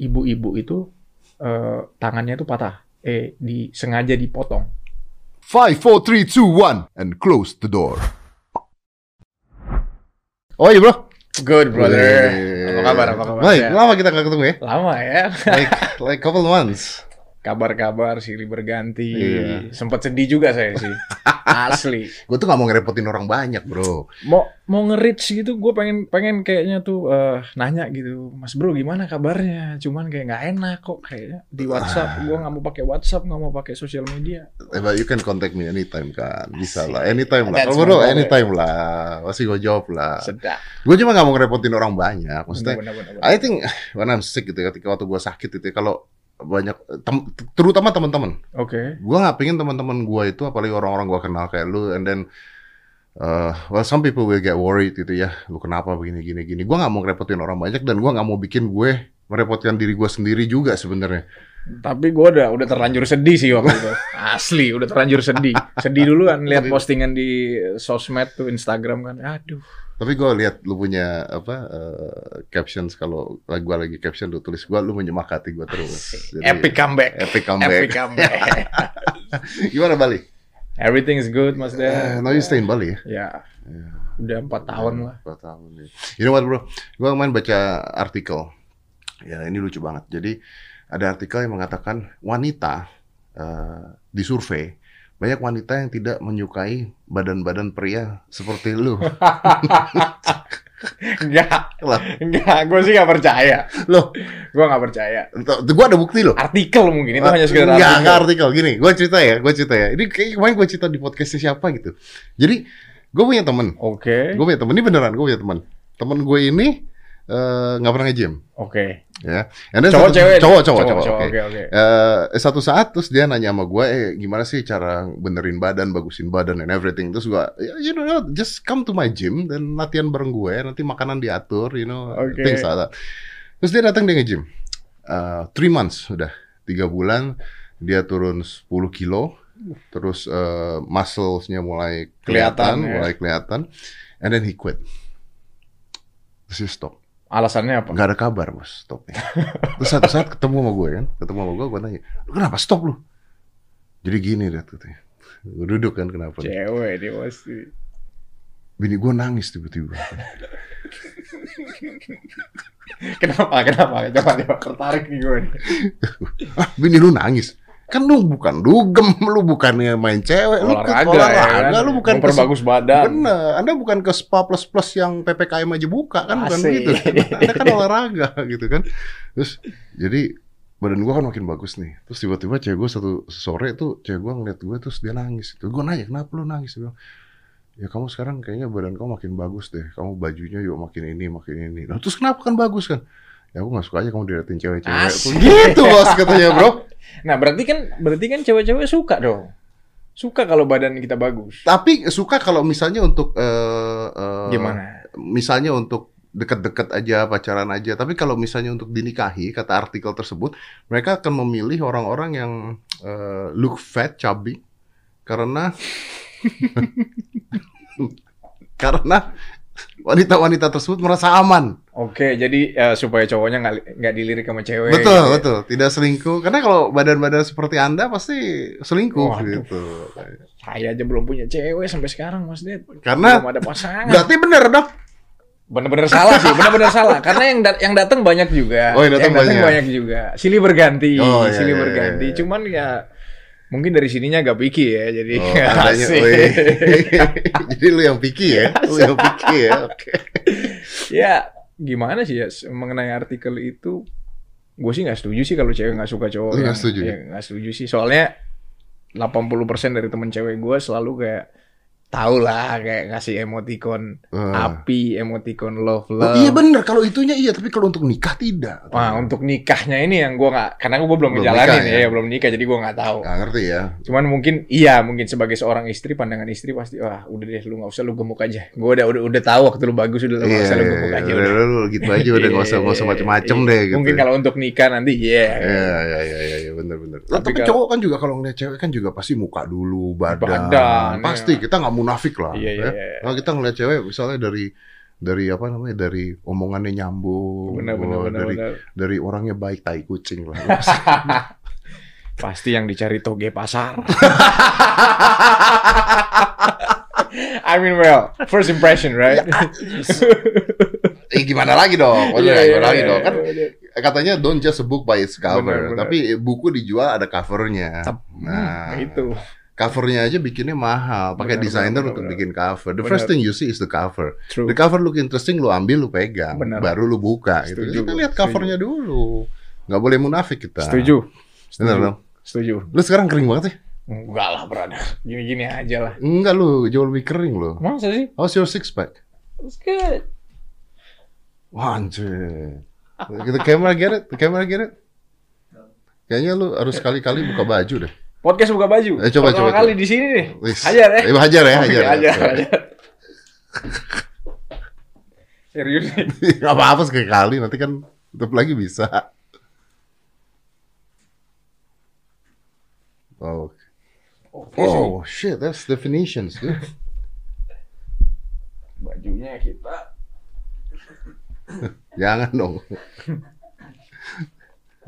ibu-ibu itu eh, tangannya itu patah. Eh, disengaja dipotong. Five, four, three, two, one, and close the door. Oh iya bro. Good brother. Apa kabar? Apa kabar? Baik, Sehat? lama kita nggak ketemu ya. Lama ya. Like, like couple months. Kabar-kabar silih berganti. Iya. Sempat sedih juga saya sih. Asli. Gue tuh nggak mau ngerepotin orang banyak bro. Mau mau nge-reach gitu gue pengen pengen kayaknya tuh eh, nanya gitu. Mas Bro gimana kabarnya? Cuman kayak nggak enak kok kayaknya di WhatsApp. Gue nggak mau pakai WhatsApp, nggak mau pakai sosial media. Eh, but you can contact me anytime kan. Bisa Asik. lah, anytime lah. Kalau bro, anytime lah. Pasti gue jawab lah. Sedap. Gue cuma nggak mau ngerepotin orang banyak. Maksudnya, Bener-bener. I think when I'm sick gitu, ya, ketika waktu gue sakit itu, ya, kalau banyak, tem- terutama teman-teman, Oke. gue nggak pengen teman-teman gue itu, apalagi orang-orang gue kenal kayak lu, and then uh, well some people will get worried gitu ya, lu kenapa begini gini gini. Gue nggak mau ngerepotin orang banyak dan gue nggak mau bikin gue merepotkan diri gue sendiri juga sebenarnya. Tapi gue udah udah terlanjur sedih sih waktu itu. Asli, udah terlanjur sedih. Sedih duluan lihat postingan di sosmed tuh Instagram kan. Aduh. Tapi gue lihat lu punya apa uh, captions kalau gue lagi caption lu tulis gue lu menyemangati gue terus. Jadi, Epic comeback. Epic comeback. Epic comeback. Gimana Bali? Everything is good, Mas Eh, Dan. now you stay in Bali ya? Ya. Udah empat tahun lah. Empat tahun ya. You know what bro? Gue kemarin baca artikel. Ya ini lucu banget. Jadi ada artikel yang mengatakan wanita eh, disurvei banyak wanita yang tidak menyukai badan-badan pria seperti lu. Enggak, Lah, enggak. Gue sih gak percaya. loh, Gue gak percaya. gue ada bukti loh. Artikel mungkin itu hanya sekedar Enggak, artikel. enggak artikel. Gini, gue cerita ya, gue cerita ya. Ini kayak kemarin gue cerita di podcastnya siapa gitu. Jadi, gue punya temen. Oke. Gue punya temen, ini beneran gue punya temen. Temen gue ini eh, nggak pernah nge-gym. Oke. Ya. And then Cowok satu- cewek? Cowok, cowok, cowok. oke. Oke, oke. Eh, satu saat terus dia nanya sama gue, eh gimana sih cara benerin badan, bagusin badan and everything. Terus gue, "Ya, you know, just come to my gym dan latihan bareng gue. Nanti makanan diatur, you know, Oke. things like that. Terus dia datang dia nge-gym. Eh, three months udah, tiga bulan dia turun 10 kilo. Terus eh, muscles-nya mulai Kelihatan, kelihatan, ya. mulai kelihatan. And then he quit. Terus dia stop. Alasannya apa? Nggak ada kabar bos stopnya. Terus satu saat ketemu sama gue kan, ketemu sama gue, gue tanya, lu kenapa stop lu? Jadi gini deh katanya. Gue duduk kan kenapa? Cewek dia pasti. Bini gue nangis tiba-tiba. Kenapa? Kenapa? Coba coba tertarik nih gue. ah bini lu nangis? Kan lu bukan dugem, lu bukannya main cewek, lu ke Olahraga, olahraga, ya kan? lu bukan ke memperbagus badan. Bener, Anda bukan ke spa plus plus yang PPKM aja buka kan bukan Asik. gitu. Anda kan olahraga gitu kan. Terus jadi badan gua kan makin bagus nih. Terus tiba-tiba cewek gua satu sore tuh cewek gua ngeliat gua terus dia nangis. Terus gua nanya kenapa lu nangis? Dia bilang, ya kamu sekarang kayaknya badan kamu makin bagus deh. Kamu bajunya yuk makin ini makin ini. Nah, terus kenapa kan bagus kan? Ya aku gak suka aja kamu diliatin cewek-cewek. Gitu bos katanya bro. Nah, berarti kan berarti kan cewek-cewek suka dong. Suka kalau badan kita bagus. Tapi suka kalau misalnya untuk eh, eh, Gimana? misalnya untuk deket-deket aja pacaran aja tapi kalau misalnya untuk dinikahi kata artikel tersebut mereka akan memilih orang-orang yang eh, look fat chubby karena karena wanita-wanita tersebut merasa aman Oke, jadi eh, supaya cowoknya nggak nggak dilirik sama cewek. betul gitu ya. betul tidak selingkuh karena kalau badan-badan seperti anda pasti selingkuh Waduh. gitu Saya aja belum punya cewek sampai sekarang, Mas Ded. karena belum ada pasangan. berarti bener dong Bener-bener salah sih, bener-bener salah. Karena yang dat yang datang banyak juga. Oh, yang datang banyak. banyak juga. Silih berganti, Oh, iya, silih iya, berganti. iya. Cuman ya mungkin dari sininya agak picky ya, jadi Oh, adanya. Jadi lu yang picky ya, lu yang picky ya. Oke. ya gimana sih ya mengenai artikel itu? Gue sih nggak setuju sih kalau cewek nggak suka cowok. Lu nggak yang- setuju? ya, nggak setuju sih. Soalnya 80% dari temen cewek gue selalu kayak tahu lah kayak ngasih emoticon Ah. api, emoticon love Oh, love. iya bener kalau itunya iya tapi kalau untuk nikah tidak. Wah untuk nikahnya ini yang gue nggak, karena gue belum Belum ngejalanin nikah, ya, ya? belum nikah jadi gue nggak tahu. Nggak ngerti ya. Cuman mungkin iya mungkin sebagai seorang istri pandangan istri pasti wah udah deh lu nggak usah lu gemuk aja. Gue udah udah udah tahu waktu lu bagus udah lu nggak usah lu gemuk aja. udah, Udah. udah, gitu aja udah nggak usah nggak usah macem-macem Iya, deh gitu. Mungkin kalau untuk nikah nanti iya. Iya iya iya iya ya, bener bener. Tapi Tapi, kalau- cowok kan juga kalau ngeliat cewek kan juga pasti muka dulu, badan. Badan, pasti iya. kita nggak munafik lah. Iya, iya, ya. iya. Kalau kita ngeliat cewek misalnya dari dari apa namanya dari omongannya nyambung, Benar benar oh, benar dari benar. dari orangnya baik tai kucing lah. Pasti yang dicari toge pasar. I mean well, first impression, right? eh gimana lagi dong? Maksudnya Iya, gimana iya, lagi iya, dong? Kan iya. katanya don't just a book by its cover, Benar, benar. tapi buku dijual ada covernya. Nah, Hmm, itu. Covernya aja bikinnya mahal, pakai Benar, desainer benar, untuk benar. bikin cover. The Benar. first thing you see is the cover. True. The cover look interesting, lu ambil, lu pegang, Benar. baru lu buka. Gitu. Setuju, Kita lihat setuju. covernya dulu. Nggak boleh munafik kita. Setuju. Benar Setuju. Setuju. Lu sekarang kering banget sih? Enggak lah, brother. Gini-gini aja lah. Enggak lu, jauh lebih kering lu. Masa sih? How's your six pack? It's good. Wah, anjir. The camera get it? The camera get it? Kayaknya lu harus sekali-kali buka baju deh. Podcast buka baju. Eh, coba, Pertama coba, kali coba. di sini nih. Wis. Hajar ya. Eh, hajar ya, Oke, hajar. ya. hajar, hajar. Serius nih. Gak apa-apa sekali, nanti kan tutup lagi bisa. Oh, sih. oh shit, that's definitions, dude. Bajunya kita. Jangan dong.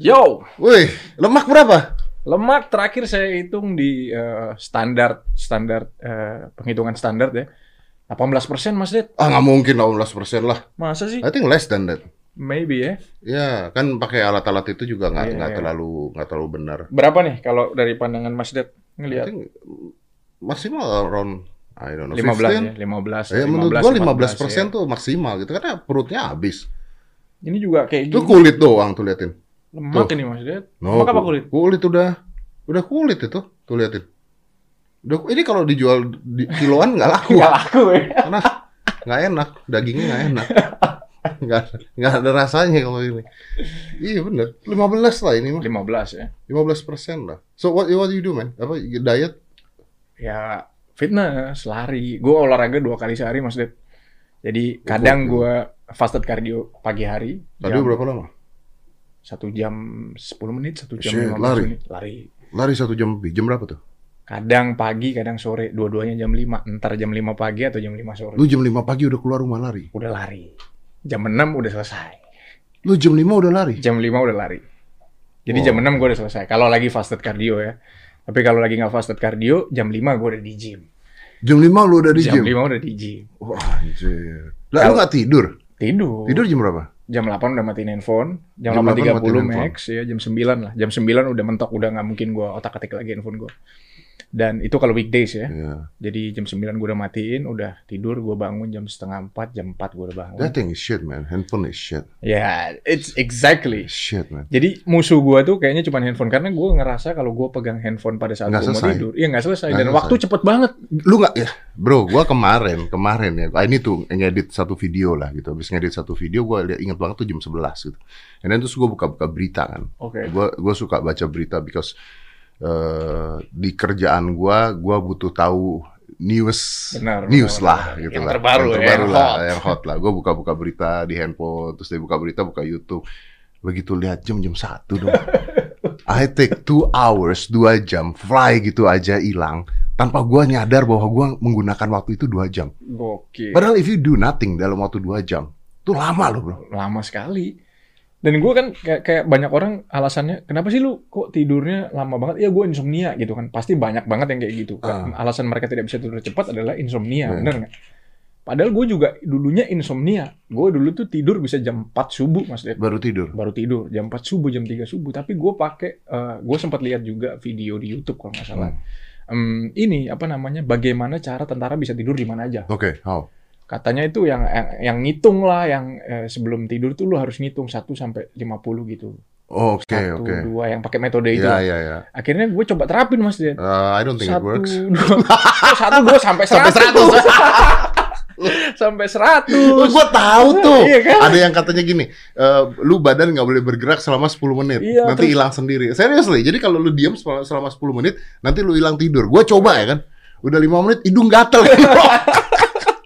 Yo, Wih, lemak berapa? Lemak terakhir saya hitung di eh, standar standar eh, penghitungan standar ya. 18% Mas Ded. Ah, nggak mungkin 18% lah. Masa sih? I think less than that. Maybe ya. Ya, kan pakai alat-alat itu juga nggak Iya, nggak iya. terlalu nggak terlalu benar. Berapa nih kalau dari pandangan Mas Ded I ngelihat? maksimal around I don't know 15 15. ya, 15. Ya, menurut 15, gua 15 persen 14 tuh maksimal gitu karena perutnya habis. ya. Ini juga kayak Itu gini. kulit doang tuh liatin. Lemak Tuh. ini Mas Ded. No, Lemak apa ku- kulit? Kulit udah udah kulit itu tuh liatin. Udah, ini kalau dijual di kiloan nggak laku Enggak laku ya. karena nggak enak dagingnya nggak enak. Nggak nggak ada rasanya kalau ini. Iya bener 15 lah ini mah 15 ya. 15 persen lah. So what what do you do man? Apa diet? Ya fitness, lari. Gue olahraga dua kali sehari Mas Ded. Jadi kadang gue fasted cardio pagi hari. Jam- berapa lama? Satu jam 10 menit, satu jam 15 lari. menit. Lari. Lari satu jam lebih. Jam berapa tuh? Kadang pagi, kadang sore. Dua-duanya jam 5. Entar jam 5 pagi atau jam 5 sore. Lu jam 5 pagi udah keluar rumah lari. Udah lari. Jam 6 udah selesai. Lu jam 5 udah lari. Jam 5 udah lari. Jadi Oh. jam 6 gue udah selesai. Kalau lagi fasted cardio ya. Tapi kalau lagi nggak fasted cardio, jam 5 gue udah di gym. Jam 5 lu udah di jam gym. 5 udah di gym. Wah, anjir. Lah lu nggak tidur? Tidur. Tidur jam berapa? Jam 8 udah matiin handphone. Jam, Jam 8 8.30 matiin max ya. Jam 9 lah. Jam 9 udah mentok. Udah nggak mungkin gue otak-atik lagi handphone gue. Dan itu kalau weekdays ya. Iya. Jadi jam 9 gue udah matiin. Udah tidur. Gue bangun jam setengah 4. Jam 4 gue udah bangun. That thing is shit, man. Handphone is shit. Ya, it's exactly. Shit, man. Jadi musuh gua tuh kayaknya cuma handphone karena gua ngerasa kalau gua pegang handphone pada saat gua mau tidur, iya nggak selesai Nggak dan selesai. waktu cepet banget. Lu nggak ya, bro? Gua kemarin, kemarin ya. I need to ngedit satu video lah gitu. Habis ngedit satu video, gua liat inget banget tuh jam 11 gitu. Then terus gua buka-buka berita kan. Oke. Gua gua suka baca berita because eh, di kerjaan gua, gua butuh tahu news, Benar, news benar, lah benar. gitu Yang lah. terbaru yang ya, terbaru yang lah, hot. yang hot lah. Gua buka-buka berita di handphone, terus dia buka berita, buka YouTube. Begitu lihat jam jam satu dong. I take two hours, dua jam, fly gitu aja hilang. Tanpa gua nyadar bahwa gua menggunakan waktu itu dua jam. Gokil. Padahal if you do nothing dalam waktu dua jam, itu lama loh bro. Lama sekali. Dan gua kan kayak, kayak banyak orang alasannya, kenapa sih lu kok tidurnya lama banget? Ya gua insomnia gitu kan. Pasti banyak banget yang kayak gitu. Ah. Alasan mereka tidak bisa tidur cepat adalah insomnia, Hmm. bener nggak? Padahal gue juga dulunya insomnia. Gue dulu tuh tidur bisa jam 4 subuh, Mas Ded. Baru tidur. baru tidur jam 4 subuh jam 3 subuh tapi gue pakai gue sempat lihat juga video di YouTube kalau nggak salah Em, ini apa namanya bagaimana cara tentara bisa tidur di mana aja Oke, how? Katanya itu yang yang, yang ngitung lah yang eh, sebelum tidur tuh lu harus ngitung 1 sampai 50 gitu Oke, satu oke. dua yang pakai metode itu Ya, ya, ya. akhirnya gue coba terapin mas Dian Uh, I don't think it satu works. dua Oh, satu dua sampai Sampai seratus sampai seratus Gue tahu tuh. Iya kan? Ada yang katanya gini, eh, lu badan nggak boleh bergerak selama 10 menit, Iya, nanti hilang sendiri. Seriously, jadi kalau lu diam selama, selama 10 menit, nanti lu hilang tidur. Gue coba ya kan, udah 5 menit hidung gatel.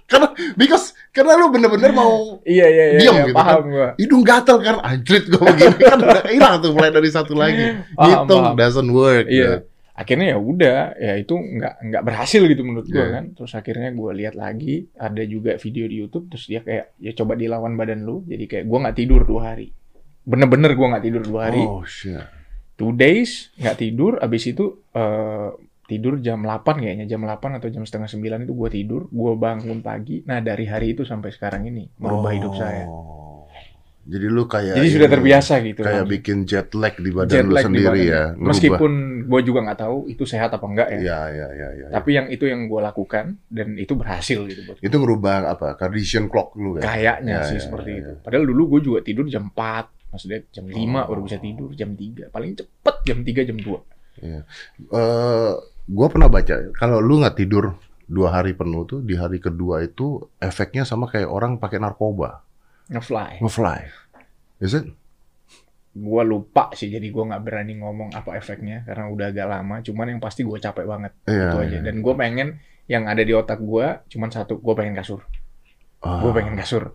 karena because karena lu bener-bener mau iya iya iya, Diam iya, gitu paham kan. gue hidung gatel kan, anjrit gue begini kan udah hilang tuh mulai dari satu lagi. Paham, Ngitung paham. doesn't work. Iya. gitu. akhirnya ya udah ya itu nggak nggak berhasil gitu menurut gue Iya. kan terus akhirnya gue lihat lagi ada juga video di YouTube terus dia kayak ya coba dilawan badan lu jadi kayak gue nggak tidur dua hari bener-bener gue nggak tidur dua hari Oh shit. two days nggak tidur abis itu eh, tidur jam 8 kayaknya jam 8 atau jam setengah 9 itu gue tidur gue bangun pagi nah dari hari itu sampai sekarang ini merubah hidup saya Oh. Jadi lu kayak jadi sudah terbiasa gitu Kayak kan. bikin jet lag di badan Jet lu sendiri badan. ya. Ngerubah. meskipun gue juga nggak tahu itu sehat apa enggak ya Iya, iya, iya, iya. tapi yang itu yang gue lakukan dan itu berhasil gitu buat Itu ngerubah apa? Cardiac clock lu ya? kayaknya Ya, sih ya, seperti ya, itu ya. padahal dulu gue juga tidur jam 4 maksudnya jam 5 Oh. baru bisa tidur jam 3 paling cepet jam 3 jam 2 Iya. Eh, gua pernah baca kalau lu nggak tidur dua hari penuh tuh di hari kedua itu efeknya sama kayak orang pakai narkoba, ngefly ngefly. Is it? gue lupa sih jadi gue nggak berani ngomong apa efeknya karena udah agak lama cuman yang pasti gue capek banget Iya. itu aja iya. dan gue pengen yang ada di otak gue cuman satu gue pengen kasur Ah, gue pengen kasur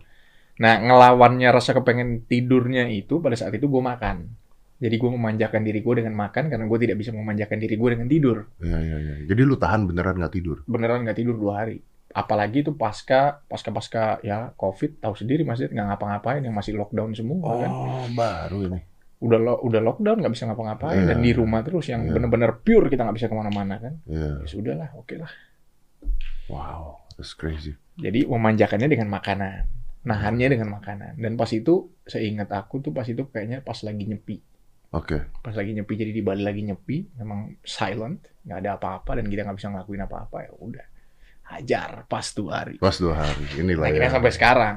nah ngelawannya rasa kepengen tidurnya itu pada saat itu gue makan jadi gue memanjakan diri gue dengan makan karena gue tidak bisa memanjakan diri gue dengan tidur Iya, iya, iya. Jadi lu tahan beneran nggak tidur? beneran nggak tidur dua hari apalagi itu pasca pasca pasca ya covid tahu sendiri masih nggak ngapa-ngapain yang masih lockdown semua kan Oh, baru ini. udah lo- udah lockdown nggak bisa ngapa-ngapain Iya. dan di rumah terus yang Iya. bener-bener pure kita nggak bisa ke mana-mana kan Iya. ya sudah lah oke lah Wow, that's crazy. jadi memanjakannya dengan makanan nahannya dengan makanan dan pas itu seingat aku tuh pas itu kayaknya pas lagi nyepi Oke. pas lagi nyepi jadi di Bali lagi nyepi memang silent nggak ada apa-apa dan kita nggak bisa ngelakuin apa-apa ya udah hajar pas tuh hari Pas dua hari. Inilah akhirnya ya. sampai sekarang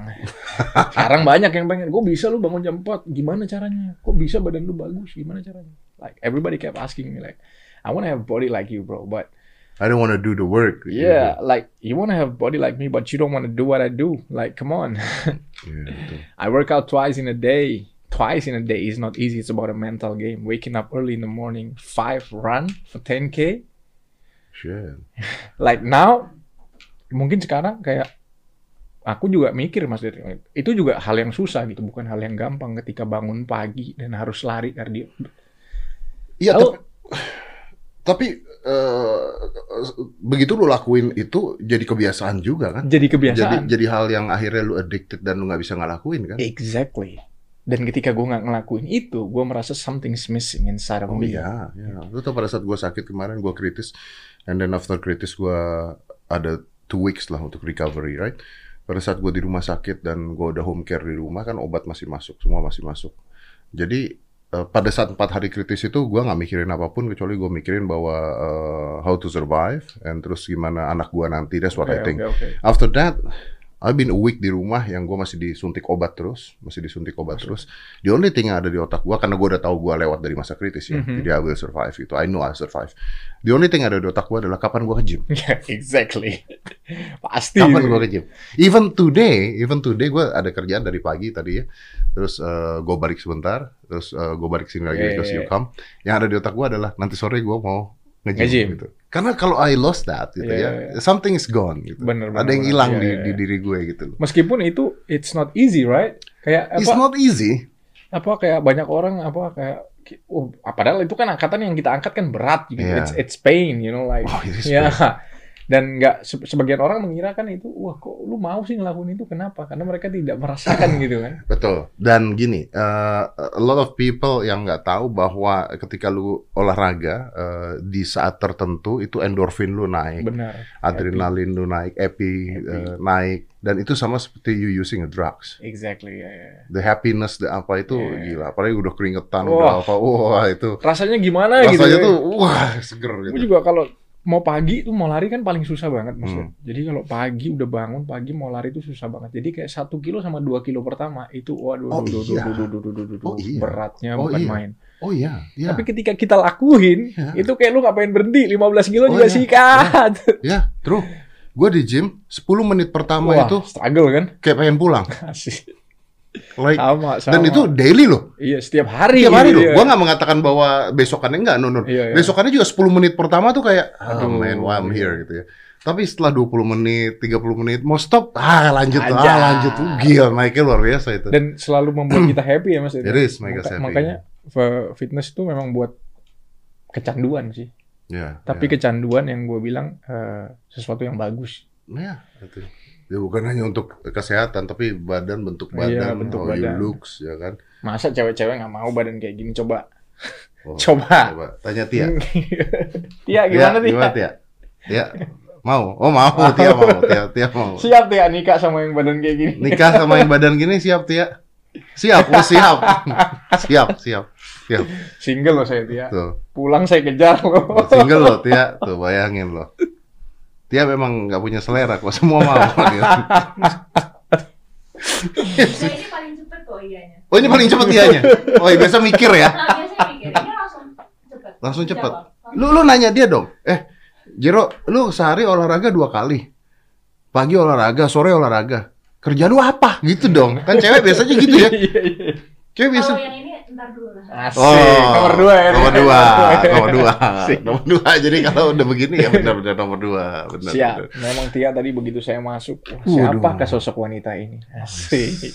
sekarang banyak yang pengen gue bisa lu bangun jam 4 gimana caranya kok bisa badan lu bagus gimana caranya like everybody kept asking me like I wanna have a body like you bro but I don't want to do the work. yeah like you wanna have a body like me but you don't wanna do what I do like come on betul. I work out twice in a day twice in a day is not easy. It's about a mental game. Waking up early in the morning five run for 10k Shit. like now mungkin sekarang kayak aku juga mikir mas Dir, itu juga hal yang susah gitu. Bukan hal yang gampang ketika bangun pagi dan harus lari. Kardio Iya, Lalu- tapi, tapi eh, begitu lu lakuin itu jadi kebiasaan juga kan? jadi Jadi kebiasaan jadi hal yang akhirnya lu addicted dan lu nggak bisa ngelakuin kan? exactly dan ketika gue nggak ngelakuin itu gue merasa something's missing inside of Oh me iya, iya. Lu tau pada saat gue sakit kemarin gue kritis, and then after kritis gue ada two weeks lah untuk recovery, right? Pada saat gue di rumah sakit dan gue udah home care di rumah kan obat masih masuk, semua masih masuk. Jadi eh, pada saat empat hari kritis itu gue nggak mikirin apa pun kecuali gue mikirin bahwa eh, how to survive and terus gimana anak gue nanti. That's what Oke, I think. oke, oke. After that, I've been a week di rumah yang gue masih disuntik obat terus, masih disuntik obat terus. The only thing yang ada di otak gue karena gue udah tahu gue lewat dari masa kritis ya, Mhm. jadi I will survive itu. I know I survive. The only thing yang ada di otak gue adalah kapan gue ke gym. Yeah, exactly pasti Kapan gue ke gym? Even today, even today gue ada kerjaan dari pagi tadi ya. Terus gue balik sebentar, terus gue balik sini lagi Yeah, ke yeah, yeah. Siukam. Yang ada di otak gue adalah nanti sore gue mau nge-gym Nge-gym. gitu. Karena kalau I lost that gitu Yeah, ya, something is gone gitu. Bener, bener, ada yang hilang Yeah, di, yeah, di yeah. diri gue gitu. meskipun itu it's not easy right kayak It's apa not easy. apa kayak banyak orang apa kayak oh padahal itu kan angkatan yang kita angkat kan berat gitu Iya. it's it's pain you know like Oh, it is ya dan nggak se- sebagian orang mengira kan itu wah kok lu mau sih ngelakuin itu kenapa karena mereka tidak merasakan gitu kan Betul. Dan gini, uh, a lot of people yang nggak tahu bahwa ketika lu olahraga uh, di saat tertentu itu endorfin lu naik, benar adrenalin lu naik, epi, Happy. uh, naik, dan itu sama seperti you using a drugs. exactly ya, ya. The happiness, the apa itu Yeah. gila. Apalagi udah keringetan, Wah. udah apa, wah itu rasanya gimana gitu rasanya ya. tuh wah seger Gue gitu. juga kalau mau pagi tuh mau lari kan paling susah banget mas. Hmm. Jadi kalau pagi udah bangun pagi mau lari itu susah banget. Jadi kayak satu kilo sama dua kilo pertama itu waduh Oh, duh, iya. duh, duh, duh, duh, duh, duh, Oh, iya. beratnya Oh, bukan iya. main. Oh iya, iya. Tapi ketika kita lakuin Iya. itu kayak lu ngapain berhenti 15 kilo Oh, juga iya. sikat. Ya, true. Gue di gym 10 menit pertama Wah, itu struggle kan? kayak pengen pulang. Asik. Like, Sama, sama. dan itu daily loh. iya setiap hari. Tiap hari gitu loh. ya. Gua nggak mengatakan bahwa besokannya enggak, no, no. Iya, iya. Besokannya juga 10 menit pertama tuh kayak, oh Aduh, man, why I'm iya. here gitu ya. Tapi setelah 20 menit, 30 menit, mau stop, ah lanjut, Aja. ah lanjut. Uh, Gila, naiknya luar biasa itu. Dan selalu membuat kita happy ya mas. It is make us happy. Makanya fitness itu memang buat kecanduan sih. Ya. tapi ya. kecanduan yang gue bilang eh, sesuatu yang bagus. Ya, itu. Ya bukan hanya untuk kesehatan, tapi badan bentuk Iya, badan, bentuk how you badan. looks, ya kan. Masa cewek-cewek nggak mau badan kayak gini? Coba. Oh, Coba. Tanya Tia. Tia gimana Tia? Gimana Tia? Tia mau? Oh mau, Tia mau, Tia, Tia mau. Siap Tia nikah sama yang badan kayak gini. Nikah sama yang badan gini siap Tia? Siap, oh siap. siap, siap. Siap. Single loh saya Tia. Tuh. Pulang saya kejar loh. Single loh Tia, tuh bayangin loh. Tia memang nggak punya selera kok, semua mau. gitu. Nah, ini paling cepet kok ianya. Oh ini paling cepet Tianya? Oh iya, biasa mikir ya? Nah, biasanya mikir, ini langsung cepet. Langsung cepet. Jawab. Lu lu nanya dia dong. Eh, Jero, lu sehari olahraga dua kali. Pagi olahraga, sore olahraga. Kerja lu apa? Gitu dong. Kan cewek biasanya gitu ya. Iya, iya. Cewek biasa. Kalau yang ini ntar dulu lah. Asik. Oh, nomor dua ya. Nomor dua, nomor dua, Asik. nomor dua. Jadi kalau udah begini ya benar-benar nomor dua, benar. Siap. benar. Memang Tia tadi begitu saya masuk, wah, Waduh. siapakah sosok wanita ini? Asik.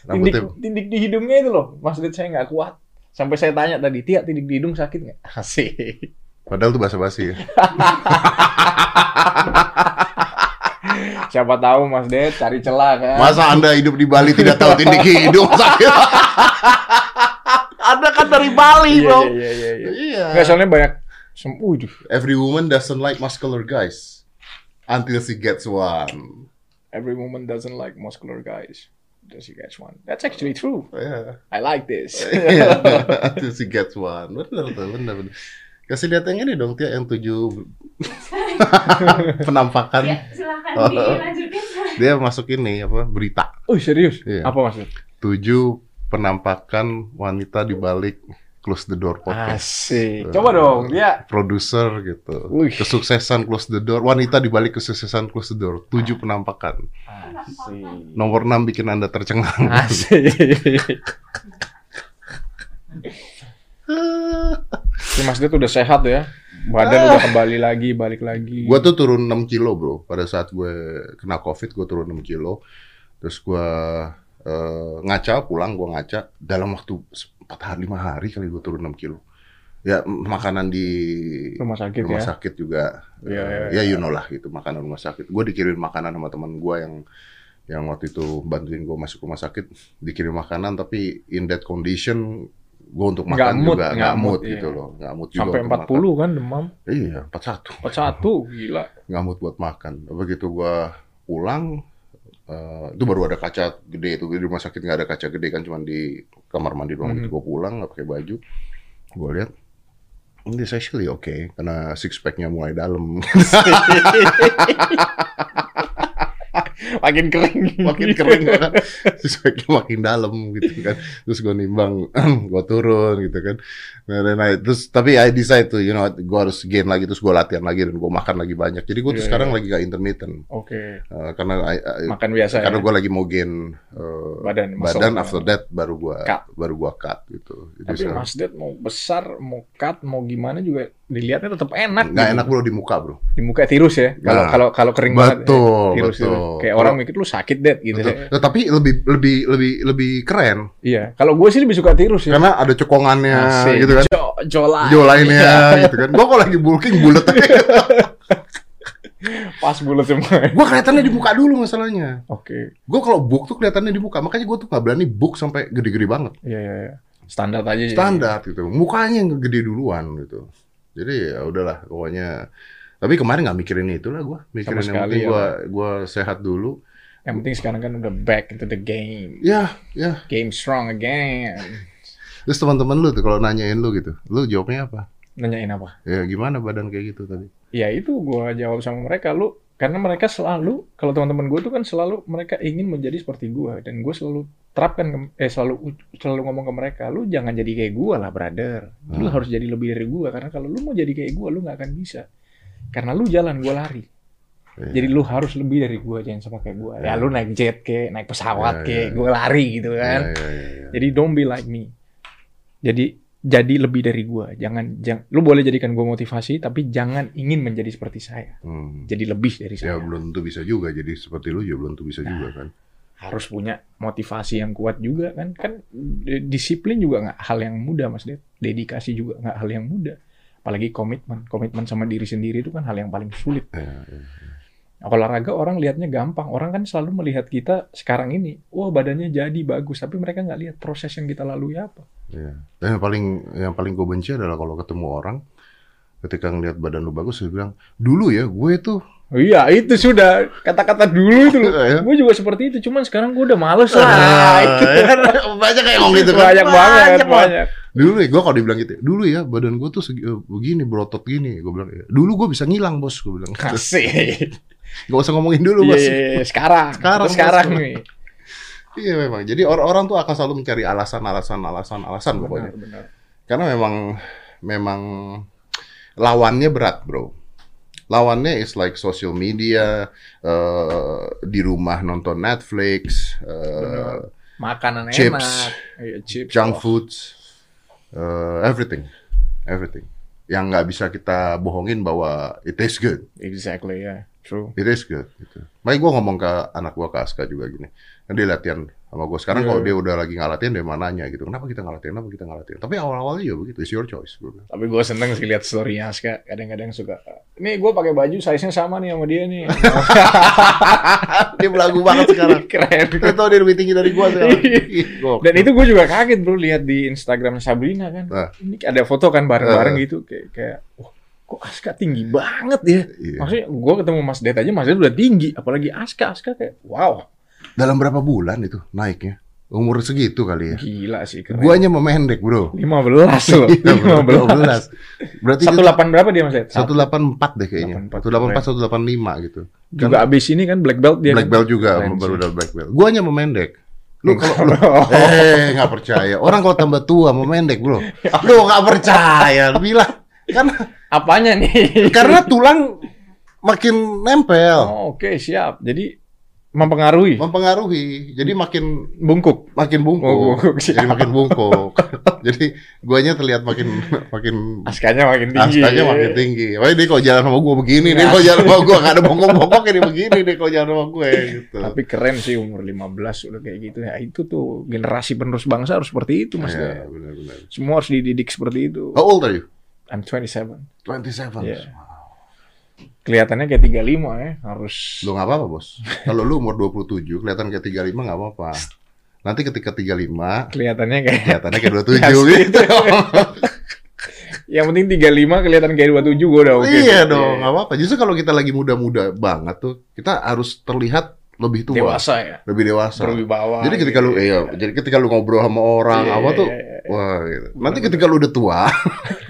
Tindik, tindik di hidungnya itu loh, Mas Dit saya nggak kuat. Sampai saya tanya tadi, Tia tindik di hidung sakit nggak? Asik. Padahal tuh basa-basi ya. Siapa tahu Mas Det cari celah kan? Masa Anda hidup di Bali tidak tahu tindik hidung sakit? Dari Bali, Iya, bro. iya, iya, iya. Iya. Nggak, soalnya banyak Uduh. Every woman doesn't like muscular guys until she gets one. Every woman doesn't like muscular guys. Does she gets one? That's actually true. Yeah. I like this. Iya, until she gets one. Benar tuh, benar benar. Kasih lihat yang ini dong, Tia, yang tujuh penampakan. Ya, silakan Oh. dilanjutin. Dia masuk ini apa berita. Oh serius? Iya. Apa maksud? Tujuh penampakan wanita di balik close the door podcast. Asik. Coba dong, dia. Produser gitu. Wih. Kesuksesan close the door. Wanita di balik kesuksesan close the door. Tujuh penampakan. Asik. Nomor enam bikin Anda tercengang. Asik. Si Mas Dit udah sehat ya. Badan udah kembali lagi, balik lagi. Gue tuh turun 6 kilo bro. Pada saat gue kena covid, gue turun 6 kilo. Terus gue eh, ngaca, pulang gue ngaca. Dalam waktu 4 hari, 5 hari kali gue turun 6 kilo. Ya makanan di Rumah sakit rumah ya? sakit juga. Iya, eh, iya, ya you know lah gitu, makanan rumah sakit. Gue dikirim makanan sama teman gue yang yang waktu itu bantuin gue masuk rumah sakit dikirim makanan tapi in that condition gue untuk makan mood, juga nggak mood mood, gitu iya. loh nggak mood juga Sampai untuk 40 kan demam. iya 41 41, gila. nggak mood buat makan. Begitu gua pulang, eh, itu baru ada kaca gede itu di rumah sakit nggak ada kaca gede kan cuma di kamar mandi doang. Mhm. Begitu gua pulang nggak pakai baju, gua lihat ini actually oke karena six packnya mulai dalam, Makin kering. makin kering kan, six packnya makin dalam gitu kan. Terus gua nimbang, gua turun gitu kan. Nah, nah, nah, terus tapi I decide tuh, you know, gua harus gain lagi terus gua latihan lagi dan gua makan lagi banyak. Jadi gua tuh Iya, sekarang iya. lagi gak intermittent. Oke. Eh, karena I- I- Makan biasa karena ya. gue lagi mau gain eh, Badan, badan after that baru Cut. baru gua cut gitu. Jadi Tapi sekarang- Mas mau besar, mau cut, mau gimana juga dilihatnya tetap enak. nggak gitu. enak bro di muka bro. Di muka tirus ya. Kalau Nah, kalau kalau kering banget. betul, ya, tirus, betul. tirus. Kayak orang mikir lu sakit det gitu. Betul. ya. Nah, tapi lebih lebih lebih lebih keren Iya. Kalau gue sih lebih suka tirus ya. karena ada cekongannya gitu kan. Jo, jo lain. Jo lainnya gitu kan. Gua kalau lagi bulking bulat aja. Pas bulat semua. gua kelihatannya di muka dulu masalahnya. Oke. Gua kalau book tuh kelihatannya di muka. Makanya gua tuh nggak berani book sampai gede-gede banget. Iya, iya, iya. Standar aja. ya. Standar gitu. Mukanya yang gede duluan gitu. Jadi ya udahlah pokoknya tapi kemarin nggak mikirin itu lah gua. Mikirin yang sekali penting ya, gua gua sehat dulu. Yang penting sekarang kan udah back into the game. Ya, ya. Game strong again. Terus teman-teman lu tuh kalau nanyain lu gitu, lu jawabnya apa? Nanyain apa? Ya gimana badan kayak gitu tadi? Ya itu gua jawab sama mereka lu karena mereka selalu kalau teman-teman gue tuh kan selalu mereka ingin menjadi seperti gua dan gue selalu terapkan ke- eh selalu selalu ngomong ke mereka lu jangan jadi kayak gua lah brother lu Hmm. harus jadi lebih dari gua karena kalau lu mau jadi kayak gua lu nggak akan bisa karena lu jalan gua lari Iya. jadi lu harus lebih dari gua jangan sama kayak gua ya Iya. lu naik jet ke naik pesawat Iya, ke iya. gua lari gitu kan ya, ya, ya. jadi don't be like me jadi jadi lebih dari gua jangan jangan lu boleh jadikan gua motivasi tapi jangan ingin menjadi seperti saya Hmm. jadi lebih dari Ya saya belum tentu bisa juga jadi seperti lu ya belum tentu bisa Nah. juga kan. harus punya motivasi yang kuat juga kan kan di- disiplin juga nggak hal yang mudah mas Ded dedikasi juga nggak hal yang mudah Apalagi komitmen. Komitmen sama diri sendiri itu kan hal yang paling sulit. Iya, iya. Olahraga orang lihatnya gampang. Orang kan selalu melihat kita sekarang ini, wah badannya jadi bagus, tapi mereka nggak lihat proses yang kita lalui apa. Iya. Dan yang paling yang paling gue benci adalah kalau ketemu orang ketika ngelihat badan lu bagus dia bilang, "Dulu ya gue tuh Oh iya, itu sudah kata-kata dulu itu. Iya. gue juga seperti itu, cuman sekarang gue udah males Ah, lah. itu. banyak kayak ngomong gitu kan. banyak banget, Banyak banget. banyak. Dulu ya, gue kalau dibilang gitu, dulu ya badan gue tuh segi, eh, begini, berotot gini. Gue bilang, dulu gue bisa ngilang bos, gue bilang. Kasih. Gak usah ngomongin dulu Iya, bos. iya, iya, sekarang, Sekarang, Kita sekarang Bos. nih. Iya memang. Jadi orang-orang tuh akan selalu mencari alasan, alasan, alasan, alasan pokoknya. Benar, benar. Karena memang memang lawannya berat, bro. Lawannya is like social media, eh, di rumah nonton Netflix, eh, Benar. Makanan Chips. enak, iya, chips, junk oh. foods, eh, everything, everything. Yang nggak bisa kita bohongin bahwa it is good, Exactly, ya, true. it is good. Gitu. Makanya gue ngomong ke anak gue, ke Aska juga gini. Kan dia latihan sama gue. Sekarang Iya. kalau dia udah lagi nggak latihan, dia mana nanya gitu. Kenapa kita nggak latihan? Kenapa kita nggak latihan? Tapi awal-awalnya ya begitu, it's your choice. Bilang. Tapi gue seneng sih lihat story-nya Aska. Kadang-kadang suka, nih gue pakai baju size-nya sama nih sama dia nih. dia belagu banget sekarang. Keren. Kita tahu dia lebih tinggi dari gue sekarang. Gokil. Dan itu gue juga kaget bro lihat di Instagram Sabrina kan. Nah. Ini ada foto kan bareng-bareng Eh. gitu kayak kayak wah kok Aska tinggi banget ya. Iya. Maksudnya gue ketemu Mas Det aja Mas Det udah tinggi, apalagi Aska Aska kayak wow Dalam berapa bulan itu naiknya? Umur segitu kali ya. gila sih keren. Guanya memendek, bro. 15 loh, Iya, bro, 15. 12. Berarti Satu delapan berapa dia Mas Det? satu delapan empat deh kayaknya. 184, Satu delapan empat, satu delapan lima gitu. Juga abis ini kan black belt dia. Black kan? belt juga, Keren baru udah black belt. Guanya memendek. Lu kalau lu, eh nggak percaya. Orang kalau tambah tua memendek, bro. Lu nggak percaya. Lu bilang karena Apanya nih? karena tulang makin nempel, Oh, Oke siap. Jadi mempengaruhi mempengaruhi. Jadi makin bungkuk. makin Oh, bungkuk. bungkuk, Jadi makin bungkuk. Jadi guanya terlihat makin makin Askanya makin tinggi. Askanya makin tinggi. Wah ini kalau jalan sama gue begini nih, Nah. kalau jalan sama gue gak ada bongkok-bongkok ini begini nih kalau jalan sama gue gitu. Tapi keren sih umur 15 udah kayak gitu ya. Itu tuh generasi penerus bangsa harus seperti itu Mas. Det. benar-benar. Semua harus dididik seperti itu. How old are you? I'm 27. 27. Iya. Kelihatannya kayak 35 ya, harus Lu gak apa-apa bos. Kalau lu umur 27, kelihatan kayak 35 gak apa-apa. Nanti ketika 35, kelihatannya kayak kelihatannya kayak 27 Asli. gitu. yang penting 35 kelihatan kayak 27 gua udah oke. iya dong, gak apa-apa. Justru kalau kita lagi muda-muda banget tuh, kita harus terlihat lebih tua. Dewasa ya. Lebih dewasa. Berwibawa. Jadi ketika lu, gitu. iya, jadi ketika lu ngobrol sama orang, Iya, apa iya, tuh, iya, iya. wah gitu. Nanti ketika lu udah tua,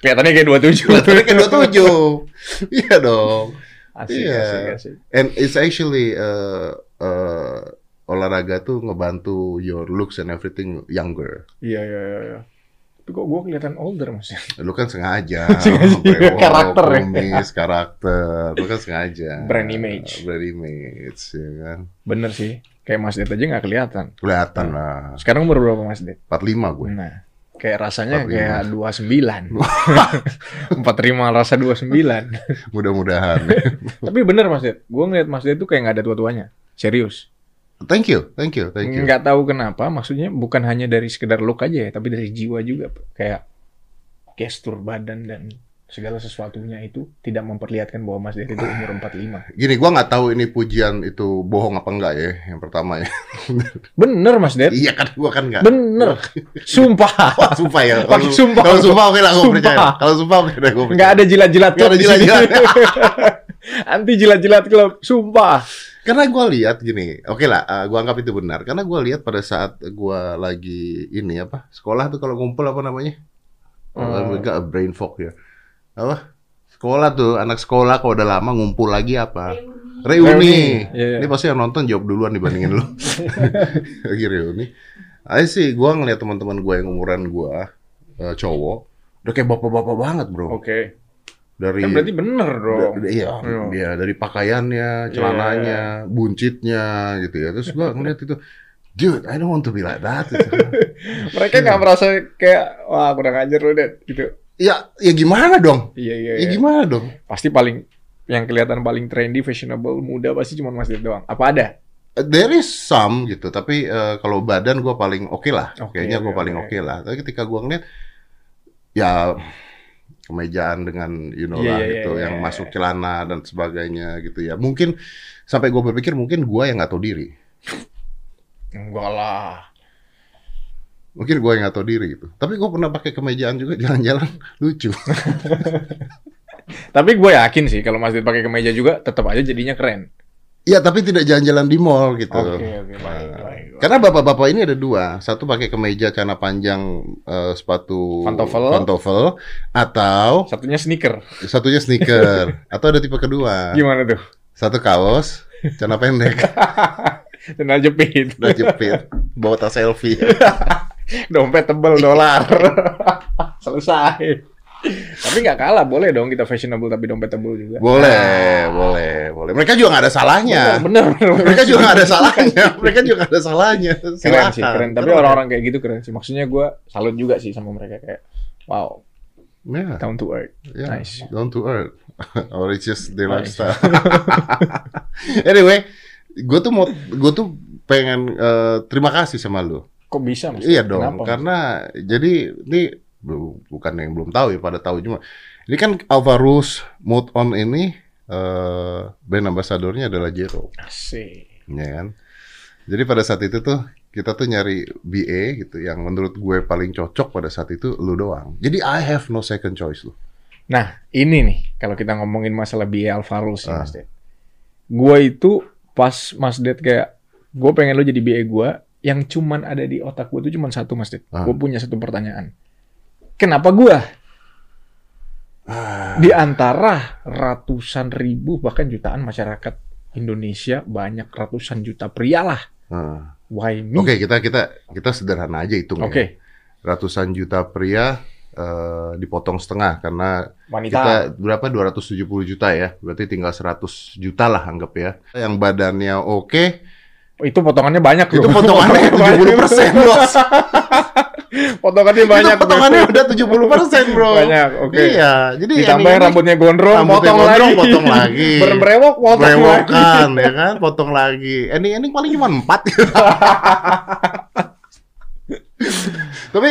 kelihatannya kayak 27. kelihatannya kayak 27. iya dong. Asik, Iya. asik, asik. And it's actually uh, uh, olahraga tuh ngebantu your looks and everything younger. Iya, iya, iya, iya. Tapi kok gua kelihatan older Mas? Lu kan sengaja. Sengaja. brewok, Karakter ya. kumis, karakter. Lu kan sengaja. Brand image. Brand image, ya kan. Bener sih. Kayak Mas Det aja nggak kelihatan. Kelihatan lah. Sekarang umur berapa Mas Det? 45 gue. Nah, kayak rasanya 45. kayak 29. 45 rasa 29. Mudah-mudahan. Tapi bener Mas Det, gue ngeliat Mas Det tuh kayak nggak ada tua-tuanya. Serius. thank you, thank you, thank you. Nggak tahu kenapa, maksudnya bukan hanya dari sekedar look aja ya, tapi dari jiwa juga. Kayak gestur badan dan segala sesuatunya itu tidak memperlihatkan bahwa Mas Det itu umur 45. Gini, gua nggak tahu ini pujian itu bohong apa enggak ya, yang pertama ya. Bener Mas Det, iya kan, gua kan enggak. bener. Sumpah. Wah, sumpah ya. Kalau- sumpah. Kalau sumpah oke lah, gue Sumpah. percaya. Kalau sumpah oke deh, gue Nggak ada jilat-jilat Nggak ada jilat-jilat. Anti jilat-jilat klub, sumpah. Karena gue lihat gini, oke lah, uh, gue anggap itu benar. Karena gue lihat pada saat gue lagi ini apa, sekolah tuh kalau ngumpul apa namanya? Hmm. Oh. Enggak brain fog ya. Apa? Sekolah tuh, anak sekolah kalau udah lama ngumpul lagi apa? Reuni. Reuni. Reuni, iya, iya. Ini pasti yang nonton jawab duluan dibandingin lu. lagi reuni. Ayo sih, gue ngeliat teman-teman gue yang umuran gue, uh, cowok, udah kayak bapak-bapak banget bro. Oke. Dari Kan berarti bener dong. Da- Iya, Iya. iya dari pakaiannya, celananya, buncitnya gitu ya. Terus gua ngeliat itu, dude, I don't want to be like that. Gitu. Mereka nggak merasa kayak wah kurang ajar lu deh gitu. Ya, ya gimana dong? Iya iya. Ya iya. gimana dong? Pasti paling yang kelihatan paling trendy, fashionable, muda pasti cuma Mas Dit doang. Apa ada? There is some gitu, tapi eh, kalau badan gua paling oke lah. Oke, Kayaknya gua oke, paling oke. oke lah. Tapi ketika gua ngeliat, ya kemejaan dengan you know Iya, lah iya, gitu iya, yang iya, masuk iya. celana dan sebagainya gitu ya. Mungkin sampai gue berpikir mungkin gue yang nggak tahu diri. Enggak lah. Mungkin gue yang nggak tahu diri gitu. Tapi gue pernah pakai kemejaan juga jalan-jalan lucu. Tapi gue yakin sih kalau Mas Dit pakai kemeja juga tetap aja jadinya keren. Iya tapi tidak jalan-jalan di mall gitu. Oke, oke, baik, Nah, baik. Karena bapak-bapak ini ada dua, satu pakai kemeja celana panjang eh, sepatu Pantofel. pantofel, atau Satunya sneaker. satunya sneaker, atau ada tipe kedua, Gimana tuh? satu kaos celana pendek, Cenal jepit. udah jepit, bawa tas selfie. Dompet tebel dolar. Selesai. Tapi nggak kalah, boleh dong kita fashionable tapi dompet tebel juga. Boleh, boleh, boleh. Mereka juga nggak ada salahnya. Bener, bener, bener. Mereka juga nggak ada salahnya. Mereka juga nggak ada salahnya. Keren Silakan. sih, keren. Tapi orang-orang kayak gitu keren sih. Maksudnya gue salut juga sih sama mereka kayak, wow, Ya, down to earth. ya, Nice. down to earth. Or it's just Nice. lifestyle. anyway, gue tuh mau, gue tuh pengen eh, terima kasih sama lu. Kok bisa mas? Iya dong, Kenapa, Mas? karena jadi ini bu- bukan yang belum tahu ya, pada tahu cuma ini kan Alvarus Mode On ini eh brand ambassadornya adalah Jero, Asik. ya kan? Jadi pada saat itu tuh kita tuh nyari BA gitu yang menurut gue paling cocok pada saat itu lu doang. Jadi I have no second choice lu. Nah, ini nih, kalau kita ngomongin masalah BA Alvaro sih, Ah. Mas. Gue itu pas Mas Det kayak, gue pengen lo jadi BA gue, yang cuman ada di otak gue itu cuman satu, Mas Det. Ah. Gue punya satu pertanyaan. Kenapa gue? Ah. Di antara ratusan ribu, bahkan jutaan masyarakat Indonesia, banyak ratusan juta pria lah. Ah. Why me? Oke, kita kita kita sederhana aja hitung Oke, ya. Ratusan juta pria eh, dipotong setengah karena wanita. Kita berapa 270 juta ya. Berarti tinggal 100 juta lah anggap ya. Yang badannya oke, Itu potongannya banyak itu loh. potongannya 70% bos. potongannya banyak. itu potongannya udah 70% bro. Banyak, oke. Iya, jadi Ditambah ini- rambutnya gondrong, Rambutnya potong gondrong, lagi. potong lagi. Berbrewok, potong lagi. Brewokan ya kan, potong lagi. Ending ending paling cuma 4 Tapi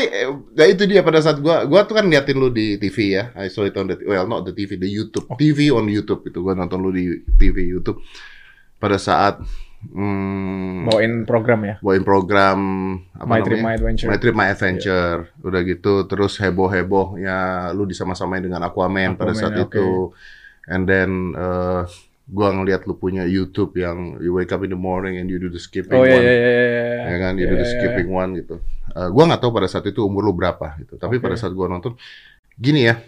ya itu dia pada saat gua gua tuh kan liatin lu di TV ya. I saw it on the well not the TV, the YouTube. TV on YouTube itu gua nonton lu di TV YouTube pada saat hmm, Bawain program ya. bawain program apa My Trip? My Adventure. My Trip My Adventure. Udah gitu terus heboh-heboh ya lu disama-samain dengan Aquaman, pada Aquaman, saat ya, itu. And then eh, gua ngeliat lu punya YouTube yang you wake up in the morning and you do the skipping Oh iya one. iya iya. iya. Ya kan, you Iya, do the iya, skipping one gitu. Eh, gua nggak tahu pada saat itu umur lu berapa gitu. Tapi Oke. pada saat gua nonton gini ya.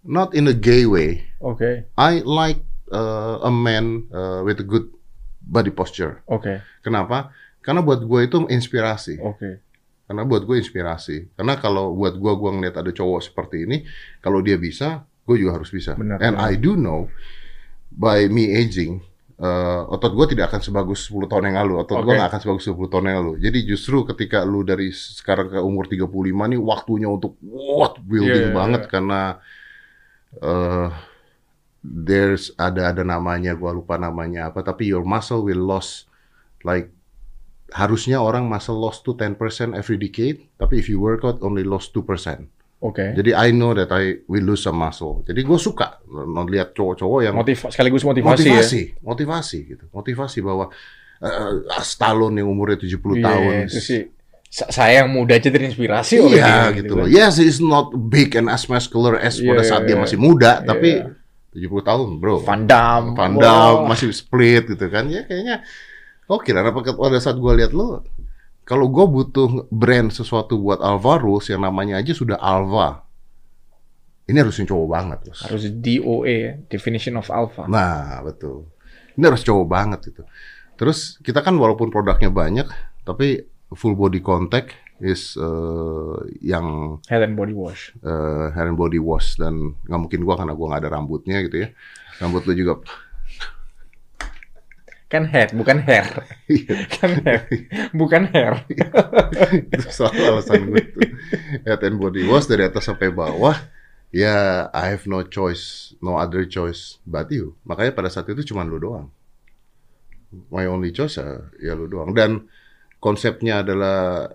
Not in a gay way. Oke, I like uh, a man uh, with a good body posture. oke, Kenapa? Karena buat gue itu inspirasi. oke. Karena buat gue inspirasi. Karena kalau buat gue, gue ngeliat ada cowok seperti ini, kalau dia bisa, gue juga harus bisa. Benar, And benar. I do know, by me aging, uh, otot gue tidak akan sebagus 10 tahun yang lalu. Otot gue Oke. nggak akan sebagus 10 tahun yang lalu. Jadi justru ketika lu dari sekarang ke umur 35 nih, waktunya untuk what building Iya, iya, banget. iya. Karena uh, there's ada ada namanya, gue lupa namanya apa. Tapi your muscle will lost like harusnya orang muscle loss to 10% every decade, tapi if you work out only lost 2%. Oke. Jadi I know that I will lose some muscle. Jadi gue suka lihat cowok-cowok yang Motiv sekaligus motivasi, ya. motivasi, motivasi gitu. Motivasi bahwa uh, Stallone yang umurnya 70 Iya, tahun. Sih. Sa- Saya yang muda aja terinspirasi oleh Iya dia, gitu kan. loh. Yes, he's not big and as muscular as Iya, pada saat iya, dia iya. masih muda, Iya. tapi 70 tahun, bro. Van Damme. Van Damme Wah. masih split gitu kan ya kayaknya oke lah apa pada saat gue lihat lo kalau gue butuh brand sesuatu buat Alvarus yang namanya aja sudah Alva ini harus yang cowok banget bos Harus ya, definition of alpha. nah betul ini harus cowok banget gitu terus kita kan walaupun produknya banyak tapi full body contact is eh, yang Head and body wash. eh, hair and body wash dan nggak mungkin gua karena gua nggak ada rambutnya gitu ya rambut lu juga Kan head, bukan hair. Iya. kan hair, bukan hair. itu selalu alasan gue tuh head and body wash dari atas sampai bawah ya I have no choice no other choice but you makanya pada saat itu cuma lu doang my only choice ya, ya lu doang dan konsepnya adalah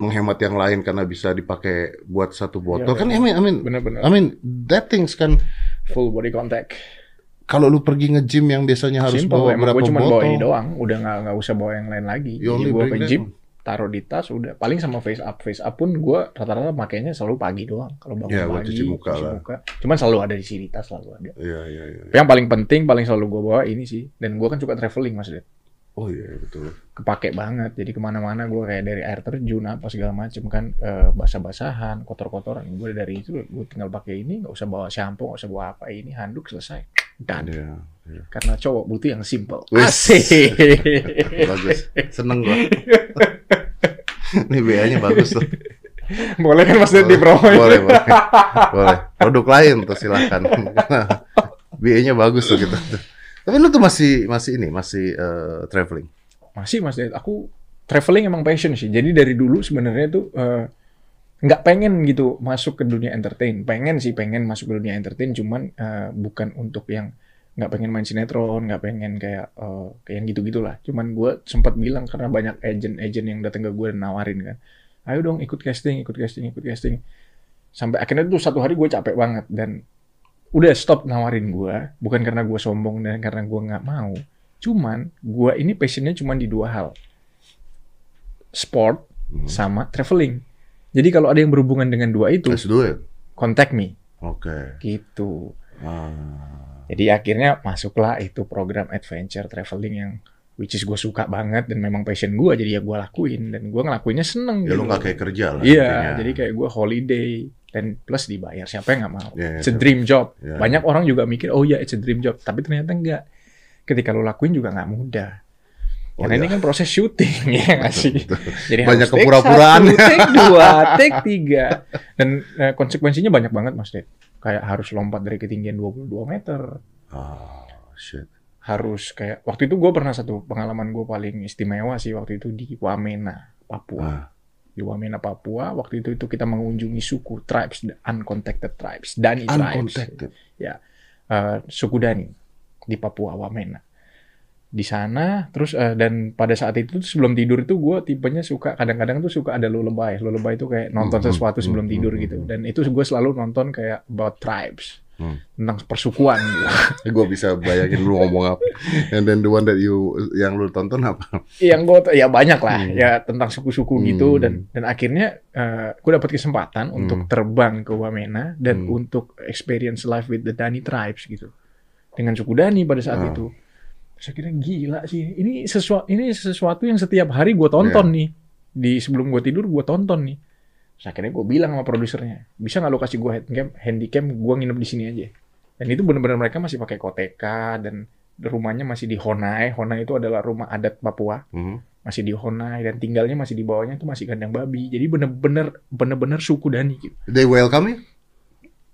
menghemat yang lain karena bisa dipakai buat satu botol. Iya, kan iya. I mean, I mean, Bener-bener. I mean, that things kan Full body contact. kalau lu pergi nge-gym yang biasanya harus Simple, bawa berapa gue cuma botol. bawa ini doang. Udah nggak nggak usah bawa yang lain lagi. You Jadi gue ke gym, taruh di tas udah. Paling sama face up, face up pun gue rata-rata makainya selalu pagi doang. Kalau bangun buat pagi, cuci muka lah. Cuman selalu ada di sini tas selalu ada. Iya, iya, iya. Tapi Yang paling penting, paling selalu gue bawa ini sih. Dan gue kan suka traveling mas Ded. Oh iya, betul. Kepake banget. Jadi ke mana-mana gue kayak dari air terjun apa segala macem kan eh, basah-basahan, kotor-kotoran. Gue dari itu gue tinggal pakai ini, nggak usah bawa shampoo, nggak usah bawa apa ini, handuk selesai. Dan Iya. iya. karena cowok butuh yang simple. Asik. Bagus. Seneng gua. Ini BA-nya bagus tuh. Boleh kan Mas Ded di promo Boleh, boleh. Boleh. Produk lain tuh silakan. BA-nya bagus tuh gitu. Tapi lu tuh masih masih ini, masih eh, traveling. Masih Mas Ded, aku traveling emang passion sih. Jadi dari dulu sebenarnya tuh eh, nggak pengen gitu masuk ke dunia entertain. Pengen sih pengen masuk ke dunia entertain, cuman eh, bukan untuk yang nggak pengen main sinetron, nggak pengen kayak eh, kayak yang gitu gitulah. Cuman gue sempat bilang karena banyak agent-agent yang datang ke gue dan nawarin kan, ayo dong ikut casting, ikut casting, ikut casting. Sampai akhirnya tuh satu hari gue capek banget dan udah stop nawarin gue, bukan karena gue sombong dan karena gue nggak mau. Cuman gue ini passionnya cuma di dua hal, sport Hmm. sama traveling. Jadi kalau ada yang berhubungan dengan dua itu, Let's do it. contact me, Oke. gitu. Ah. Jadi akhirnya masuklah itu program adventure traveling yang which is gue suka banget dan memang passion gue jadi ya gue lakuin dan gue ngelakuinnya seneng Ya gitu. lu nggak kayak kerja lah. Iya, intinya. jadi kayak gue holiday dan plus dibayar siapa yang nggak mau? Iya, It's a dream job. Iya. Banyak orang juga mikir oh ya it's a dream job, tapi ternyata enggak. Ketika lo lakuin juga nggak mudah. Oh, Karena iya. ini kan proses syuting ya nggak sih. Jadi Banyak kepura-puraan. take dua, take tiga, dan eh, konsekuensinya banyak banget mas Ded. Kayak harus lompat dari ketinggian 22 meter, Ah, shit. Harus kayak waktu itu gue pernah satu pengalaman gue paling istimewa sih waktu itu di Wamena, Papua. Ah. Di Wamena, Papua. Waktu itu itu kita mengunjungi suku tribes, the uncontacted tribes, Dani tribes. Uncontacted. Eh, suku Dani di Papua Wamena. Di sana terus eh, dan pada saat itu sebelum tidur itu gue tipenya suka kadang-kadang tuh suka ada lullaby. Lullaby itu kayak nonton Hmm, sesuatu hmm, sebelum hmm, tidur hmm, gitu. hmm. Dan itu gue selalu nonton kayak about tribes. Hmm. Tentang persukuan gitu. Gue bisa bayangin lu ngomong apa. And then the one that you yang lu tonton apa? yang gue ya banyak lah Hmm. ya tentang suku-suku gitu Hmm. dan dan akhirnya eh, gue dapat kesempatan untuk terbang ke Wamena dan Hmm. untuk experience life with the Dani tribes gitu dengan suku Dani pada saat Ah. itu saya kira gila sih ini sesuatu ini sesuatu yang setiap hari gue tonton Iya. nih di sebelum gue tidur gue tonton nih Terus akhirnya gue bilang sama produsernya bisa nggak lo kasih gue handicam handicam gue nginep di sini aja dan itu benar-benar mereka masih pakai koteka dan rumahnya masih di Honai Honai itu adalah rumah adat Papua Hmm. masih di Honai dan tinggalnya masih di bawahnya itu masih kandang babi. Jadi bener-bener bener-bener suku Dani gitu. They welcome you?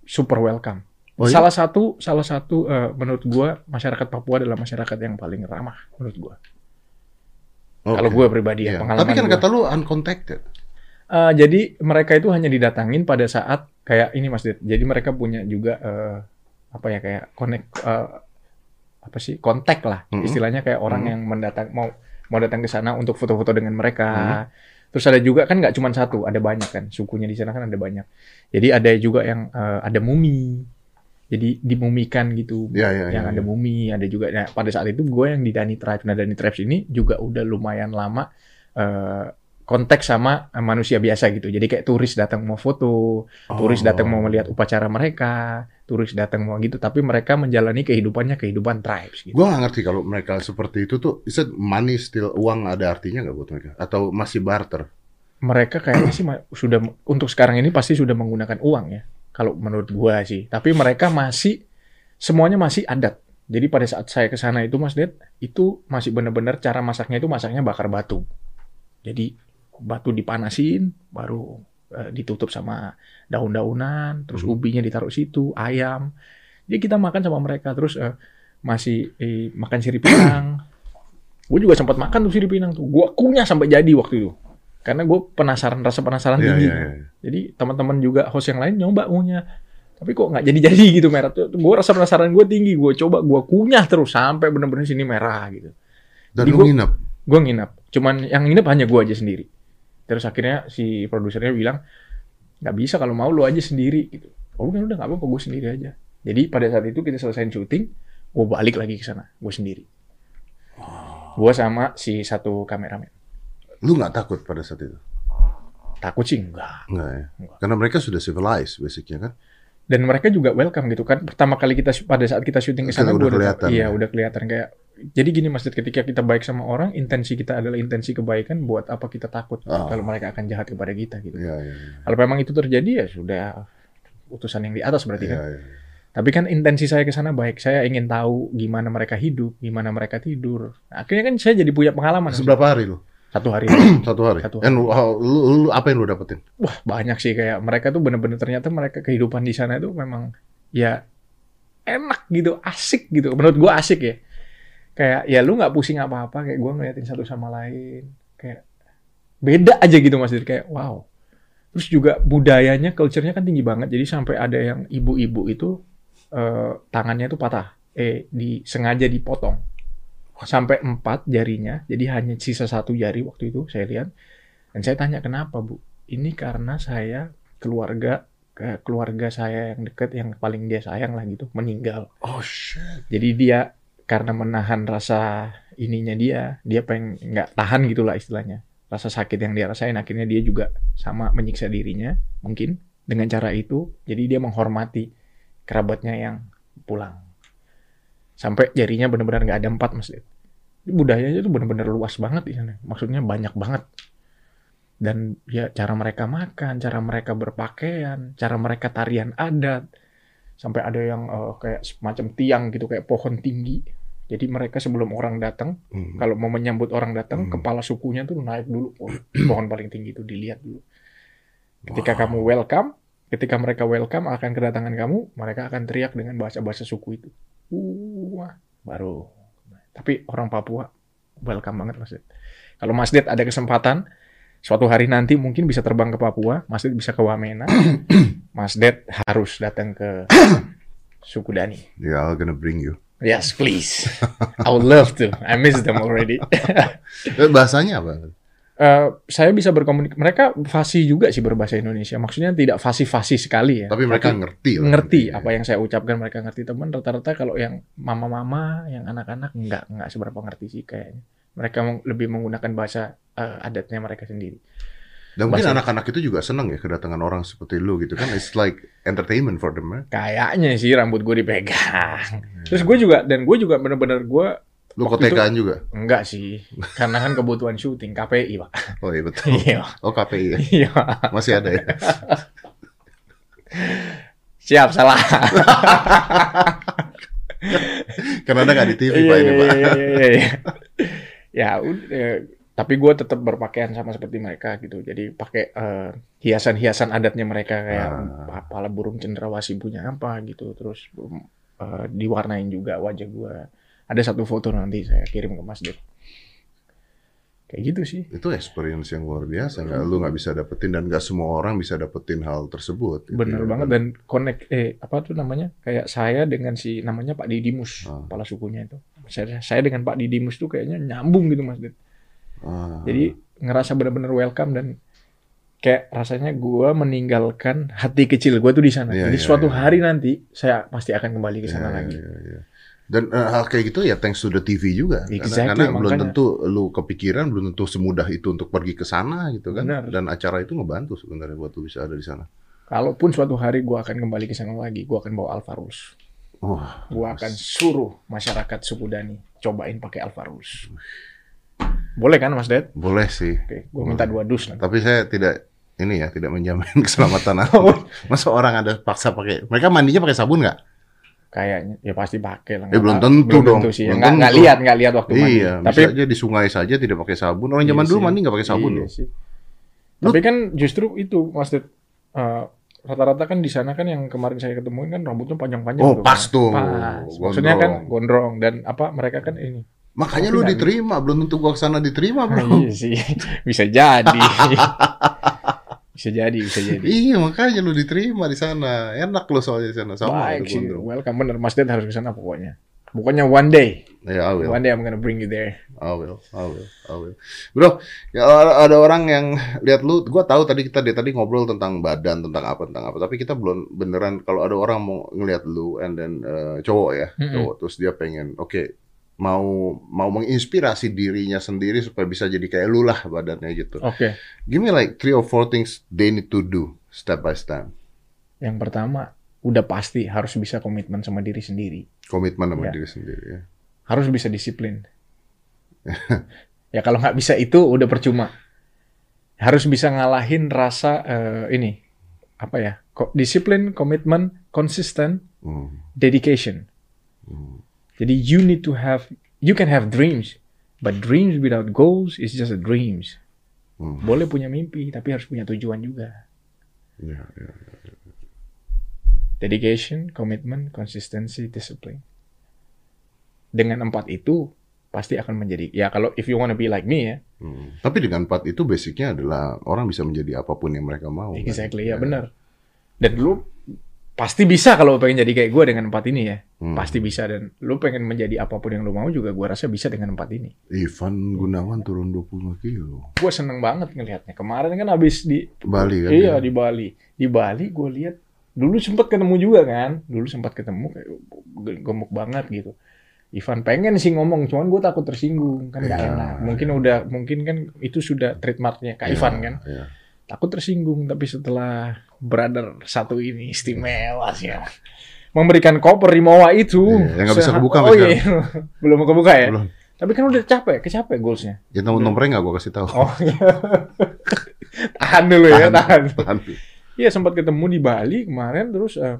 Super welcome. Oh, iya? salah satu salah satu eh, menurut gua masyarakat Papua adalah masyarakat yang paling ramah menurut gua. Kalau Oke. gue pribadi ya Iya. pengalaman Tapi kan gua. kata lu uncontacted. Eh, jadi mereka itu hanya didatangin pada saat kayak ini Mas Dit. Jadi mereka punya juga eh, apa ya kayak connect eh, apa sih kontak lah Mhm. istilahnya kayak orang Mhm. yang mendatang mau mau datang ke sana untuk foto-foto dengan mereka. Mhm. Terus ada juga kan nggak cuma satu, ada banyak kan sukunya di sana kan ada banyak. Jadi ada juga yang eh, ada mumi. Jadi dimumikan gitu. Iya, iya, yang iya, ada iya. mumi, ada juga nah, pada saat itu gue yang di Dani Tribes. Nah, Dani Tribes ini juga udah lumayan lama eh, kontak sama eh, manusia biasa gitu. Jadi kayak turis datang mau foto, turis Oh. datang mau melihat upacara mereka, turis datang mau gitu, tapi mereka menjalani kehidupannya kehidupan tribes gitu. Gue gak ngerti kalau mereka seperti itu tuh, is it money still uang ada artinya nggak buat mereka? Atau masih barter? Mereka kayaknya sih sudah untuk sekarang ini pasti sudah menggunakan uang ya. Kalau menurut gua sih, tapi mereka masih semuanya masih adat. Jadi pada saat saya ke sana itu Mas Ded, itu masih benar-benar cara masaknya itu masaknya bakar batu. Jadi batu dipanasin, baru eh, ditutup sama daun-daunan, terus Mhm. ubinya ditaruh situ, ayam. Jadi kita makan sama mereka, terus eh, masih eh, makan sirip pinang. Gue juga sempat makan tuh sirip pinang tuh. Gue kunyah sampai jadi waktu itu. Karena gue penasaran, rasa penasaran Iya, tinggi. iya, iya. Jadi teman-teman juga host yang lain nyoba ngunyah. Tapi kok nggak jadi-jadi gitu merah tuh. Gue rasa penasaran gue tinggi. Gue coba gue kunyah terus sampai bener-bener sini merah gitu. Dan Di lu gua- nginep? Gue nginap. Cuman yang nginep hanya gue aja sendiri. Terus akhirnya si produsernya bilang, nggak bisa kalau mau lu aja sendiri gitu. Oh udah udah nggak apa-apa gue sendiri aja. Jadi pada saat itu kita selesai syuting, gue balik lagi ke sana, gue sendiri. Gue sama si satu kameramen. Lu nggak takut pada saat itu? Takut sih enggak. Enggak ya? Enggak. Karena mereka sudah civilized basicnya kan? Dan mereka juga welcome gitu kan. Pertama kali kita pada saat kita syuting ke sana Udah gua kelihatan iya ya? udah kelihatan kayak jadi gini Mas Dit, ketika kita baik sama orang, intensi kita adalah intensi kebaikan, buat apa kita takut Ah. kalau mereka akan jahat kepada kita gitu. Iya, iya, iya. Kalau memang itu terjadi ya sudah utusan yang di atas berarti kan. Iya, iya. Tapi kan intensi saya ke sana baik. Saya ingin tahu gimana mereka hidup, gimana mereka tidur. Nah, akhirnya kan saya jadi punya pengalaman. Seberapa hari lu? Satu hari. Satu hari. Satu And how- lu, lu apa yang lu dapetin? Wah banyak sih kayak mereka tuh bener-bener ternyata mereka kehidupan di sana itu memang ya enak gitu, asik gitu. Menurut gua asik ya. Kayak ya lu nggak pusing apa-apa kayak gua ngeliatin satu sama lain. Kayak beda aja gitu mas Dir. kayak wow. Terus juga budayanya, culture-nya kan tinggi banget. Jadi sampai ada yang ibu-ibu itu eh, tangannya tuh patah. Eh di sengaja dipotong sampai empat jarinya. Jadi hanya sisa satu jari waktu itu saya lihat. Dan saya tanya kenapa bu? Ini karena saya keluarga ke keluarga saya yang deket yang paling dia sayang lah gitu meninggal. Oh shit. Jadi dia karena menahan rasa ininya dia, dia pengen nggak tahan gitulah istilahnya. Rasa sakit yang dia rasain akhirnya dia juga sama menyiksa dirinya mungkin dengan cara itu. Jadi dia menghormati kerabatnya yang pulang. Sampai jarinya benar-benar nggak ada empat mas. Budayanya itu benar-benar luas banget di. Maksudnya banyak banget. Dan ya cara mereka makan, cara mereka berpakaian, cara mereka tarian adat, sampai ada yang eh, kayak semacam tiang gitu kayak pohon tinggi. Jadi mereka sebelum orang datang, Hmm. kalau mau menyambut orang datang, Hmm. kepala sukunya tuh naik dulu pohon, pohon paling tinggi itu dilihat dulu. Ketika Wow. kamu welcome, ketika mereka welcome akan kedatangan kamu, mereka akan teriak dengan bahasa-bahasa suku itu. Wah, baru. Tapi orang Papua welcome banget Mas Ded. Kalau Mas Ded ada kesempatan, suatu hari nanti mungkin bisa terbang ke Papua, Mas Ded bisa ke Wamena, Mas Ded harus datang ke suku Dani. Yeah, I'm gonna bring you. Yes, please. I would love to. I miss them already. Eh, Bahasanya apa? Eh, saya bisa berkomunikasi. Mereka fasih juga sih berbahasa Indonesia. Maksudnya tidak fasih-fasih sekali ya. Tapi mereka ngerti lah. ngerti Iya. apa yang saya ucapkan mereka ngerti teman rata-rata kalau yang mama-mama yang anak-anak nggak nggak seberapa ngerti sih kayaknya mereka lebih menggunakan bahasa eh, adatnya mereka sendiri Dan mungkin anak-anak itu juga seneng ya kedatangan orang seperti lu gitu kan. It's like entertainment for them. Right? kayaknya sih rambut gue dipegang terus gue juga dan gue juga bener-bener gue Lu kotekaan juga? enggak sih karena kan kebutuhan syuting KPI pak Oh iya betul. iya Oh KPI ya? iya Masih ada ya? siap salah Karena ada nggak di TV Iya, Pak ini iya, Pak. iya, iya, iya. ya udah eh, tapi gue tetap berpakaian sama seperti mereka gitu jadi pakai eh, hiasan-hiasan adatnya mereka kayak Ah. kepala burung cendrawasih punya apa gitu terus eh, diwarnain juga wajah gue ada satu foto nanti saya kirim ke Mas Ded kayak gitu sih Itu experience yang luar biasa. Nggak, lu nggak bisa dapetin dan nggak semua orang bisa dapetin hal tersebut. gitu bener ya. banget dan connect eh apa tuh namanya kayak saya dengan si namanya Pak Didimus Ah. kepala sukunya itu saya saya dengan Pak Didimus tuh kayaknya nyambung gitu Mas Ded Ah. Jadi ngerasa benar-benar welcome dan kayak rasanya gue meninggalkan hati kecil gue tuh di sana. Iya, Jadi iya, suatu iya. hari nanti saya pasti akan kembali ke sana Iya, lagi. iya, iya. Dan eh, hal kayak gitu ya thanks to the TV juga. Karena- Exactly, karena, belum makanya. tentu lu kepikiran, belum tentu semudah itu untuk pergi ke sana gitu kan. Benar. Dan acara itu ngebantu sebenarnya buat lu bisa ada di sana. Kalaupun suatu hari gue akan kembali ke sana lagi, gue akan bawa Alfa Rules. Wah, Gue akan suruh masyarakat suku Dani cobain pakai Alfa Rules. Boleh kan Mas Ded? boleh sih. Oke, gue minta dua dus nanti. Tapi saya tidak ini ya, tidak menjamin keselamatan Oh. aku. Masa orang ada paksa pakai, mereka mandinya pakai sabun nggak? Kayaknya ya pasti pakai lah. Eh, belum tentu belum dong. Tentu sih. Belum Nggak lihat nggak lihat waktu mandi. Iya, Tapi aja di sungai saja tidak pakai sabun. Orang zaman Iya dulu sih. mandi nggak pakai sabun Iya loh. sih. Lu- Tapi kan justru itu Mas Ded, eh, rata-rata kan di sana kan yang kemarin saya ketemuin kan rambutnya panjang-panjang. Oh, tuh, pas kan. tuh. Pas. Maksudnya Gondrong. kan gondrong dan apa mereka kan ini. Makanya Tapi lu diterima, belum tentu gua ke sana diterima bro. iya sih, bisa jadi. bisa jadi, bisa jadi. Iya makanya lu diterima di sana. Enak lo soalnya di sana sama Baik sih, welcome bener Mas Ded harus ke sana pokoknya. Pokoknya one day Yeah, I will. One day I'm gonna bring you there. I will, I will, I will. Bro, ya ada orang yang lihat lu, gua tahu tadi kita dari tadi ngobrol tentang badan, tentang apa, tentang apa, tapi kita belum beneran kalau ada orang mau ngelihat lu and then eh, cowok ya, Mm-mm. cowok terus dia pengen, oke, mau mau menginspirasi dirinya sendiri supaya bisa jadi kayak lu lah badannya gitu. Oke. Give me like three or four things they need to do step by step. Yang pertama, udah pasti harus bisa komitmen sama diri sendiri. Komitmen sama Ya. diri sendiri ya. Harus bisa disiplin. ya kalau nggak bisa itu udah percuma. Harus bisa ngalahin rasa eh, ini apa ya? Ko- disiplin, komitmen, konsisten, Hmm. dedication. Hmm. Jadi you need to have, you can have dreams, but dreams without goals is just a dreams. Hmm. Boleh punya mimpi, tapi harus punya tujuan juga. Ya, ya. Dedication, commitment, consistency, discipline. Dengan empat itu pasti akan menjadi ya kalau if you wanna be like me ya, Hmm. Tapi dengan empat itu basicnya adalah orang bisa menjadi apa pun yang mereka mau. kan? exactly ya benar. Dan lu pasti bisa kalau pengen jadi kayak gue dengan empat ini ya, Hmm. pasti bisa dan lu pengen menjadi apa pun yang lu mau juga gue rasa bisa dengan empat ini. Ivan Gunawan turun 25 kilo. Gue seneng banget ngelihatnya. Kemarin kan habis di Bali kan? Iya ya? di Bali. Di Bali gue lihat dulu sempat ketemu juga kan. Dulu sempat ketemu kayak gemuk banget gitu. Ivan pengen sih ngomong, cuman gue takut tersinggung kan nggak Iya. enak. Mungkin udah, mungkin kan itu sudah trademarknya Kak Iya, Ivan kan. iya. Takut tersinggung, tapi setelah brother satu ini istimewa sih ya. Memberikan koper Rimowa itu. Iya, yang nggak bisa kebuka Oh iya, belum kebuka ya. Belum. Tapi kan udah capek, kecapek goalsnya. Ya nomor nomornya nggak gue kasih tahu. Oh iya. tahan dulu ya, tahan. Tahan. Iya sempat ketemu di Bali kemarin terus eh,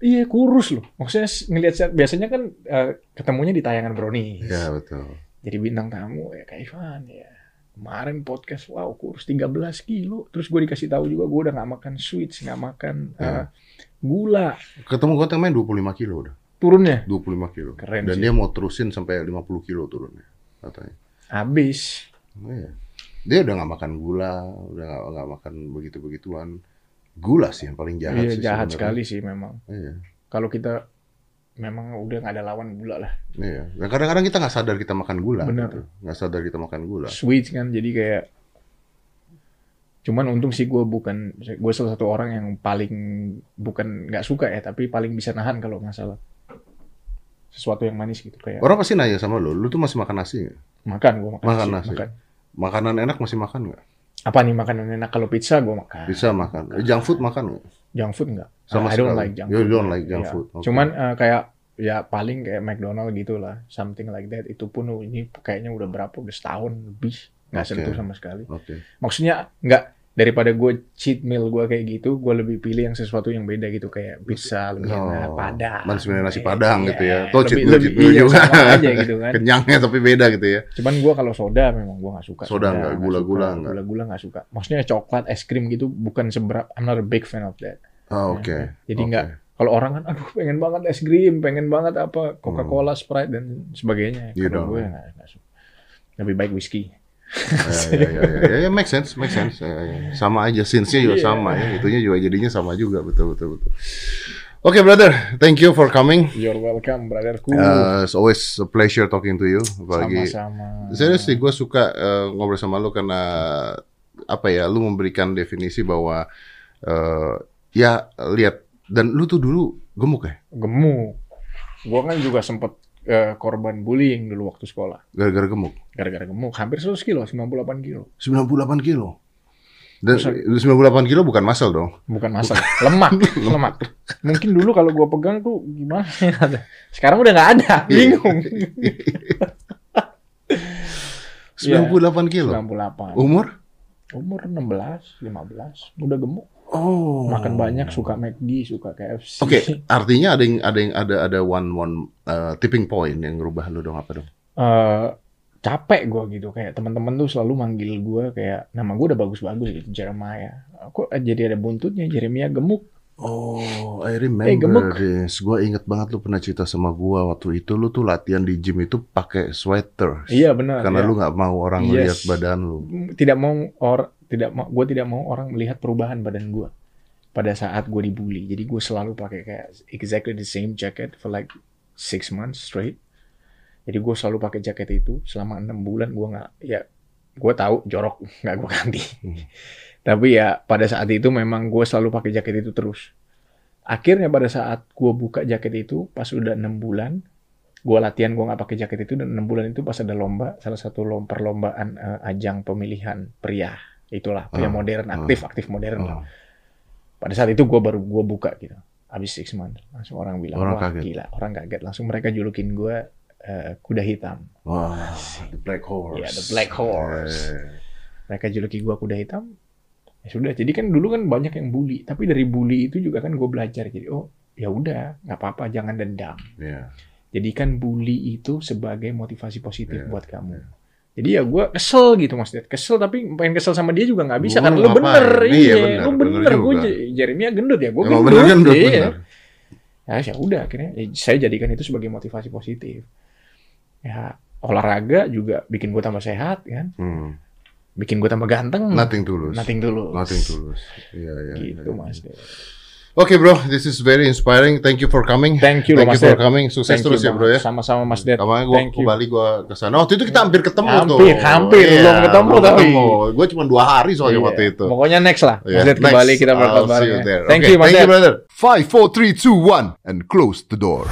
iya kurus loh. Maksudnya ngelihat biasanya kan eh, ketemunya di tayangan Brownies. Ya betul. Jadi bintang tamu ya Kak Ivan ya. Kemarin podcast wow kurus 13 kilo. Terus gue dikasih tahu juga gue udah nggak makan sweets, nggak makan Ya. gula. Ketemu gue temen 25 kilo udah. Turunnya 25 kilo. Keren Dan sih. dia mau terusin sampai 50 kilo turunnya. Katanya. habis. Oh, iya. Dia udah nggak makan gula, udah nggak makan begitu-begituan. Gula sih yang paling jahat Iya sih. jahat sebenarnya. sekali sih memang. Iya. Kalau kita memang udah nggak ada lawan gula lah. Iya. Dan kadang-kadang kita nggak sadar kita makan gula. Benar. gitu. Nggak sadar kita makan gula. Sweets kan jadi kayak cuman untung sih gue bukan gue salah satu orang yang paling bukan nggak suka ya tapi paling bisa nahan kalau masalah sesuatu yang manis gitu kayak Orang pasti nanya sama lo, lu tuh masih makan nasi nggak? makan gue makan, Makan nasi. makan. Makanan enak masih makan nggak? apa nih makanan enak kalau pizza gue makan Bisa makan. Eh, Junk food makan nggak? Junk food enggak Sama I don't sekali. like junk You food don't like junk Iya. food. Oke. cuman eh, kayak ya paling kayak McDonald gitu lah something like that itu pun ini kayaknya udah berapa udah setahun lebih nggak Oke. sentuh sama sekali Oke. maksudnya nggak daripada gue cheat meal gue kayak gitu gue lebih pilih yang sesuatu yang beda gitu kayak pizza lebih Oh, enak padang manis minum nasi Iya, padang gitu ya. Toh cheat lebih, meal, lebih cheat meal iya, juga. aja gitu kan Kenyangnya tapi beda gitu ya. cuman gue kalau soda memang gue nggak suka Soda nggak, gula-gula nggak. gula-gula nggak suka maksudnya coklat es krim gitu bukan seberapa I'm not a big fan of that Oh, Oke. jadi Oke. nggak kalau orang kan aduh pengen banget es krim pengen banget apa Coca Cola Sprite dan sebagainya You kalau don't. gue nggak suka lebih baik whiskey Ya, ya, ya, ya, ya, make sense, make sense. Ya, ya. Sama aja, since-nya juga Iya. sama ya. Itunya juga jadinya sama juga, betul, betul, betul. Oke, brother, thank you for coming. you're welcome brotherku Uh, it's always a pleasure talking to you. Apalagi, sama-sama serius sih, gue suka uh, ngobrol sama lu karena apa ya, lu memberikan definisi bahwa uh, ya lihat dan lu tuh dulu gemuk ya, gemuk. Gua kan juga sempet eh, korban bullying dulu waktu sekolah. gara-gara gemuk. Gara-gara gemuk, hampir 100 kilo, 98 kilo. 98 kilo. Dan 98 kilo bukan muscle dong. Bukan masalah, lemak, lemak. Mungkin dulu kalau gua pegang tuh gimana ya? Sekarang udah nggak ada, bingung. 98 kilo. 98. Umur? Umur 16, 15, udah gemuk. Oh. Makan banyak, suka McD, suka KFC. Oke, artinya ada yang ada yang ada ada one one uh, tipping point yang ngerubah lu dong apa dong? Eh, capek gue gitu kayak teman-teman tuh selalu manggil gue kayak nama gue udah bagus-bagus gitu Jeremiah kok jadi ada buntutnya Jeremiah gemuk Oh, I Eh, remember gemuk. this. Gua inget banget lu pernah cerita sama gua waktu itu lu tuh latihan di gym itu pakai sweater. iya benar Karena ya. lu nggak mau orang Yes. lihat badan lu. tidak mau or tidak mau gue tidak mau orang melihat perubahan badan gue pada saat gue dibully jadi gue selalu pakai kayak exactly the same jacket for like six months straight Jadi gue selalu pakai jaket itu selama enam bulan gue nggak ya gue tahu jorok nggak gue ganti. Hmm. Tapi ya pada saat itu memang gue selalu pakai jaket itu terus. Akhirnya pada saat gue buka jaket itu pas udah enam bulan, gue latihan gue nggak pakai jaket itu dan enam bulan itu pas ada lomba, salah satu lomba perlombaan eh, ajang pemilihan pria, itulah Ah, modern, ah. aktif aktif modern lah. Oh. Pada saat itu gue baru gue buka gitu, habis six months langsung orang bilang Orang wah kaget. gila, orang kaget, langsung mereka julukin gue eh, kuda hitam. Wah, the black horse. Iya, the black horse. Eh, mereka juluki gua kuda hitam ya sudah jadi kan dulu kan banyak yang bully tapi dari bully itu juga kan gue belajar jadi oh ya udah nggak apa-apa jangan dendam Iya. jadikan bully itu sebagai motivasi positif Iya, buat kamu jadi ya gue kesel gitu mas Ded kesel tapi pengen kesel sama dia juga nggak bisa Gua karena lu bener Iya, iya bener, lu bener bener gue. Jeremia gendut ya gue gendut, bener gendut, iya. bener. ya ya udah akhirnya ya, saya jadikan itu sebagai motivasi positif ya olahraga juga bikin gue tambah sehat kan Hmm. bikin gue tambah ganteng Nothing tulus. Nothing tulus. Nothing tulus. Iya, iya. Gitu iya. mas Oke bro, this is very inspiring. Thank you for coming. Thank you, Thank Mas you for Ded. coming. Sukses Thank terus you ya bro ya. Sama-sama Mas Ded. Kemarin gue Thank ke. Bali gue ke sana. Waktu itu kita hampir ketemu tuh. Hampir, hampir. Iya, Belum ketemu tapi. ketemu. Gue cuma dua hari soalnya Iya. waktu itu. Pokoknya next lah. Mas Yeah, Ded ke. Bali kita berangkat bareng. ya. Thank Okay, you Mas Thank you brother. Five, four, three, two, one, and close the door.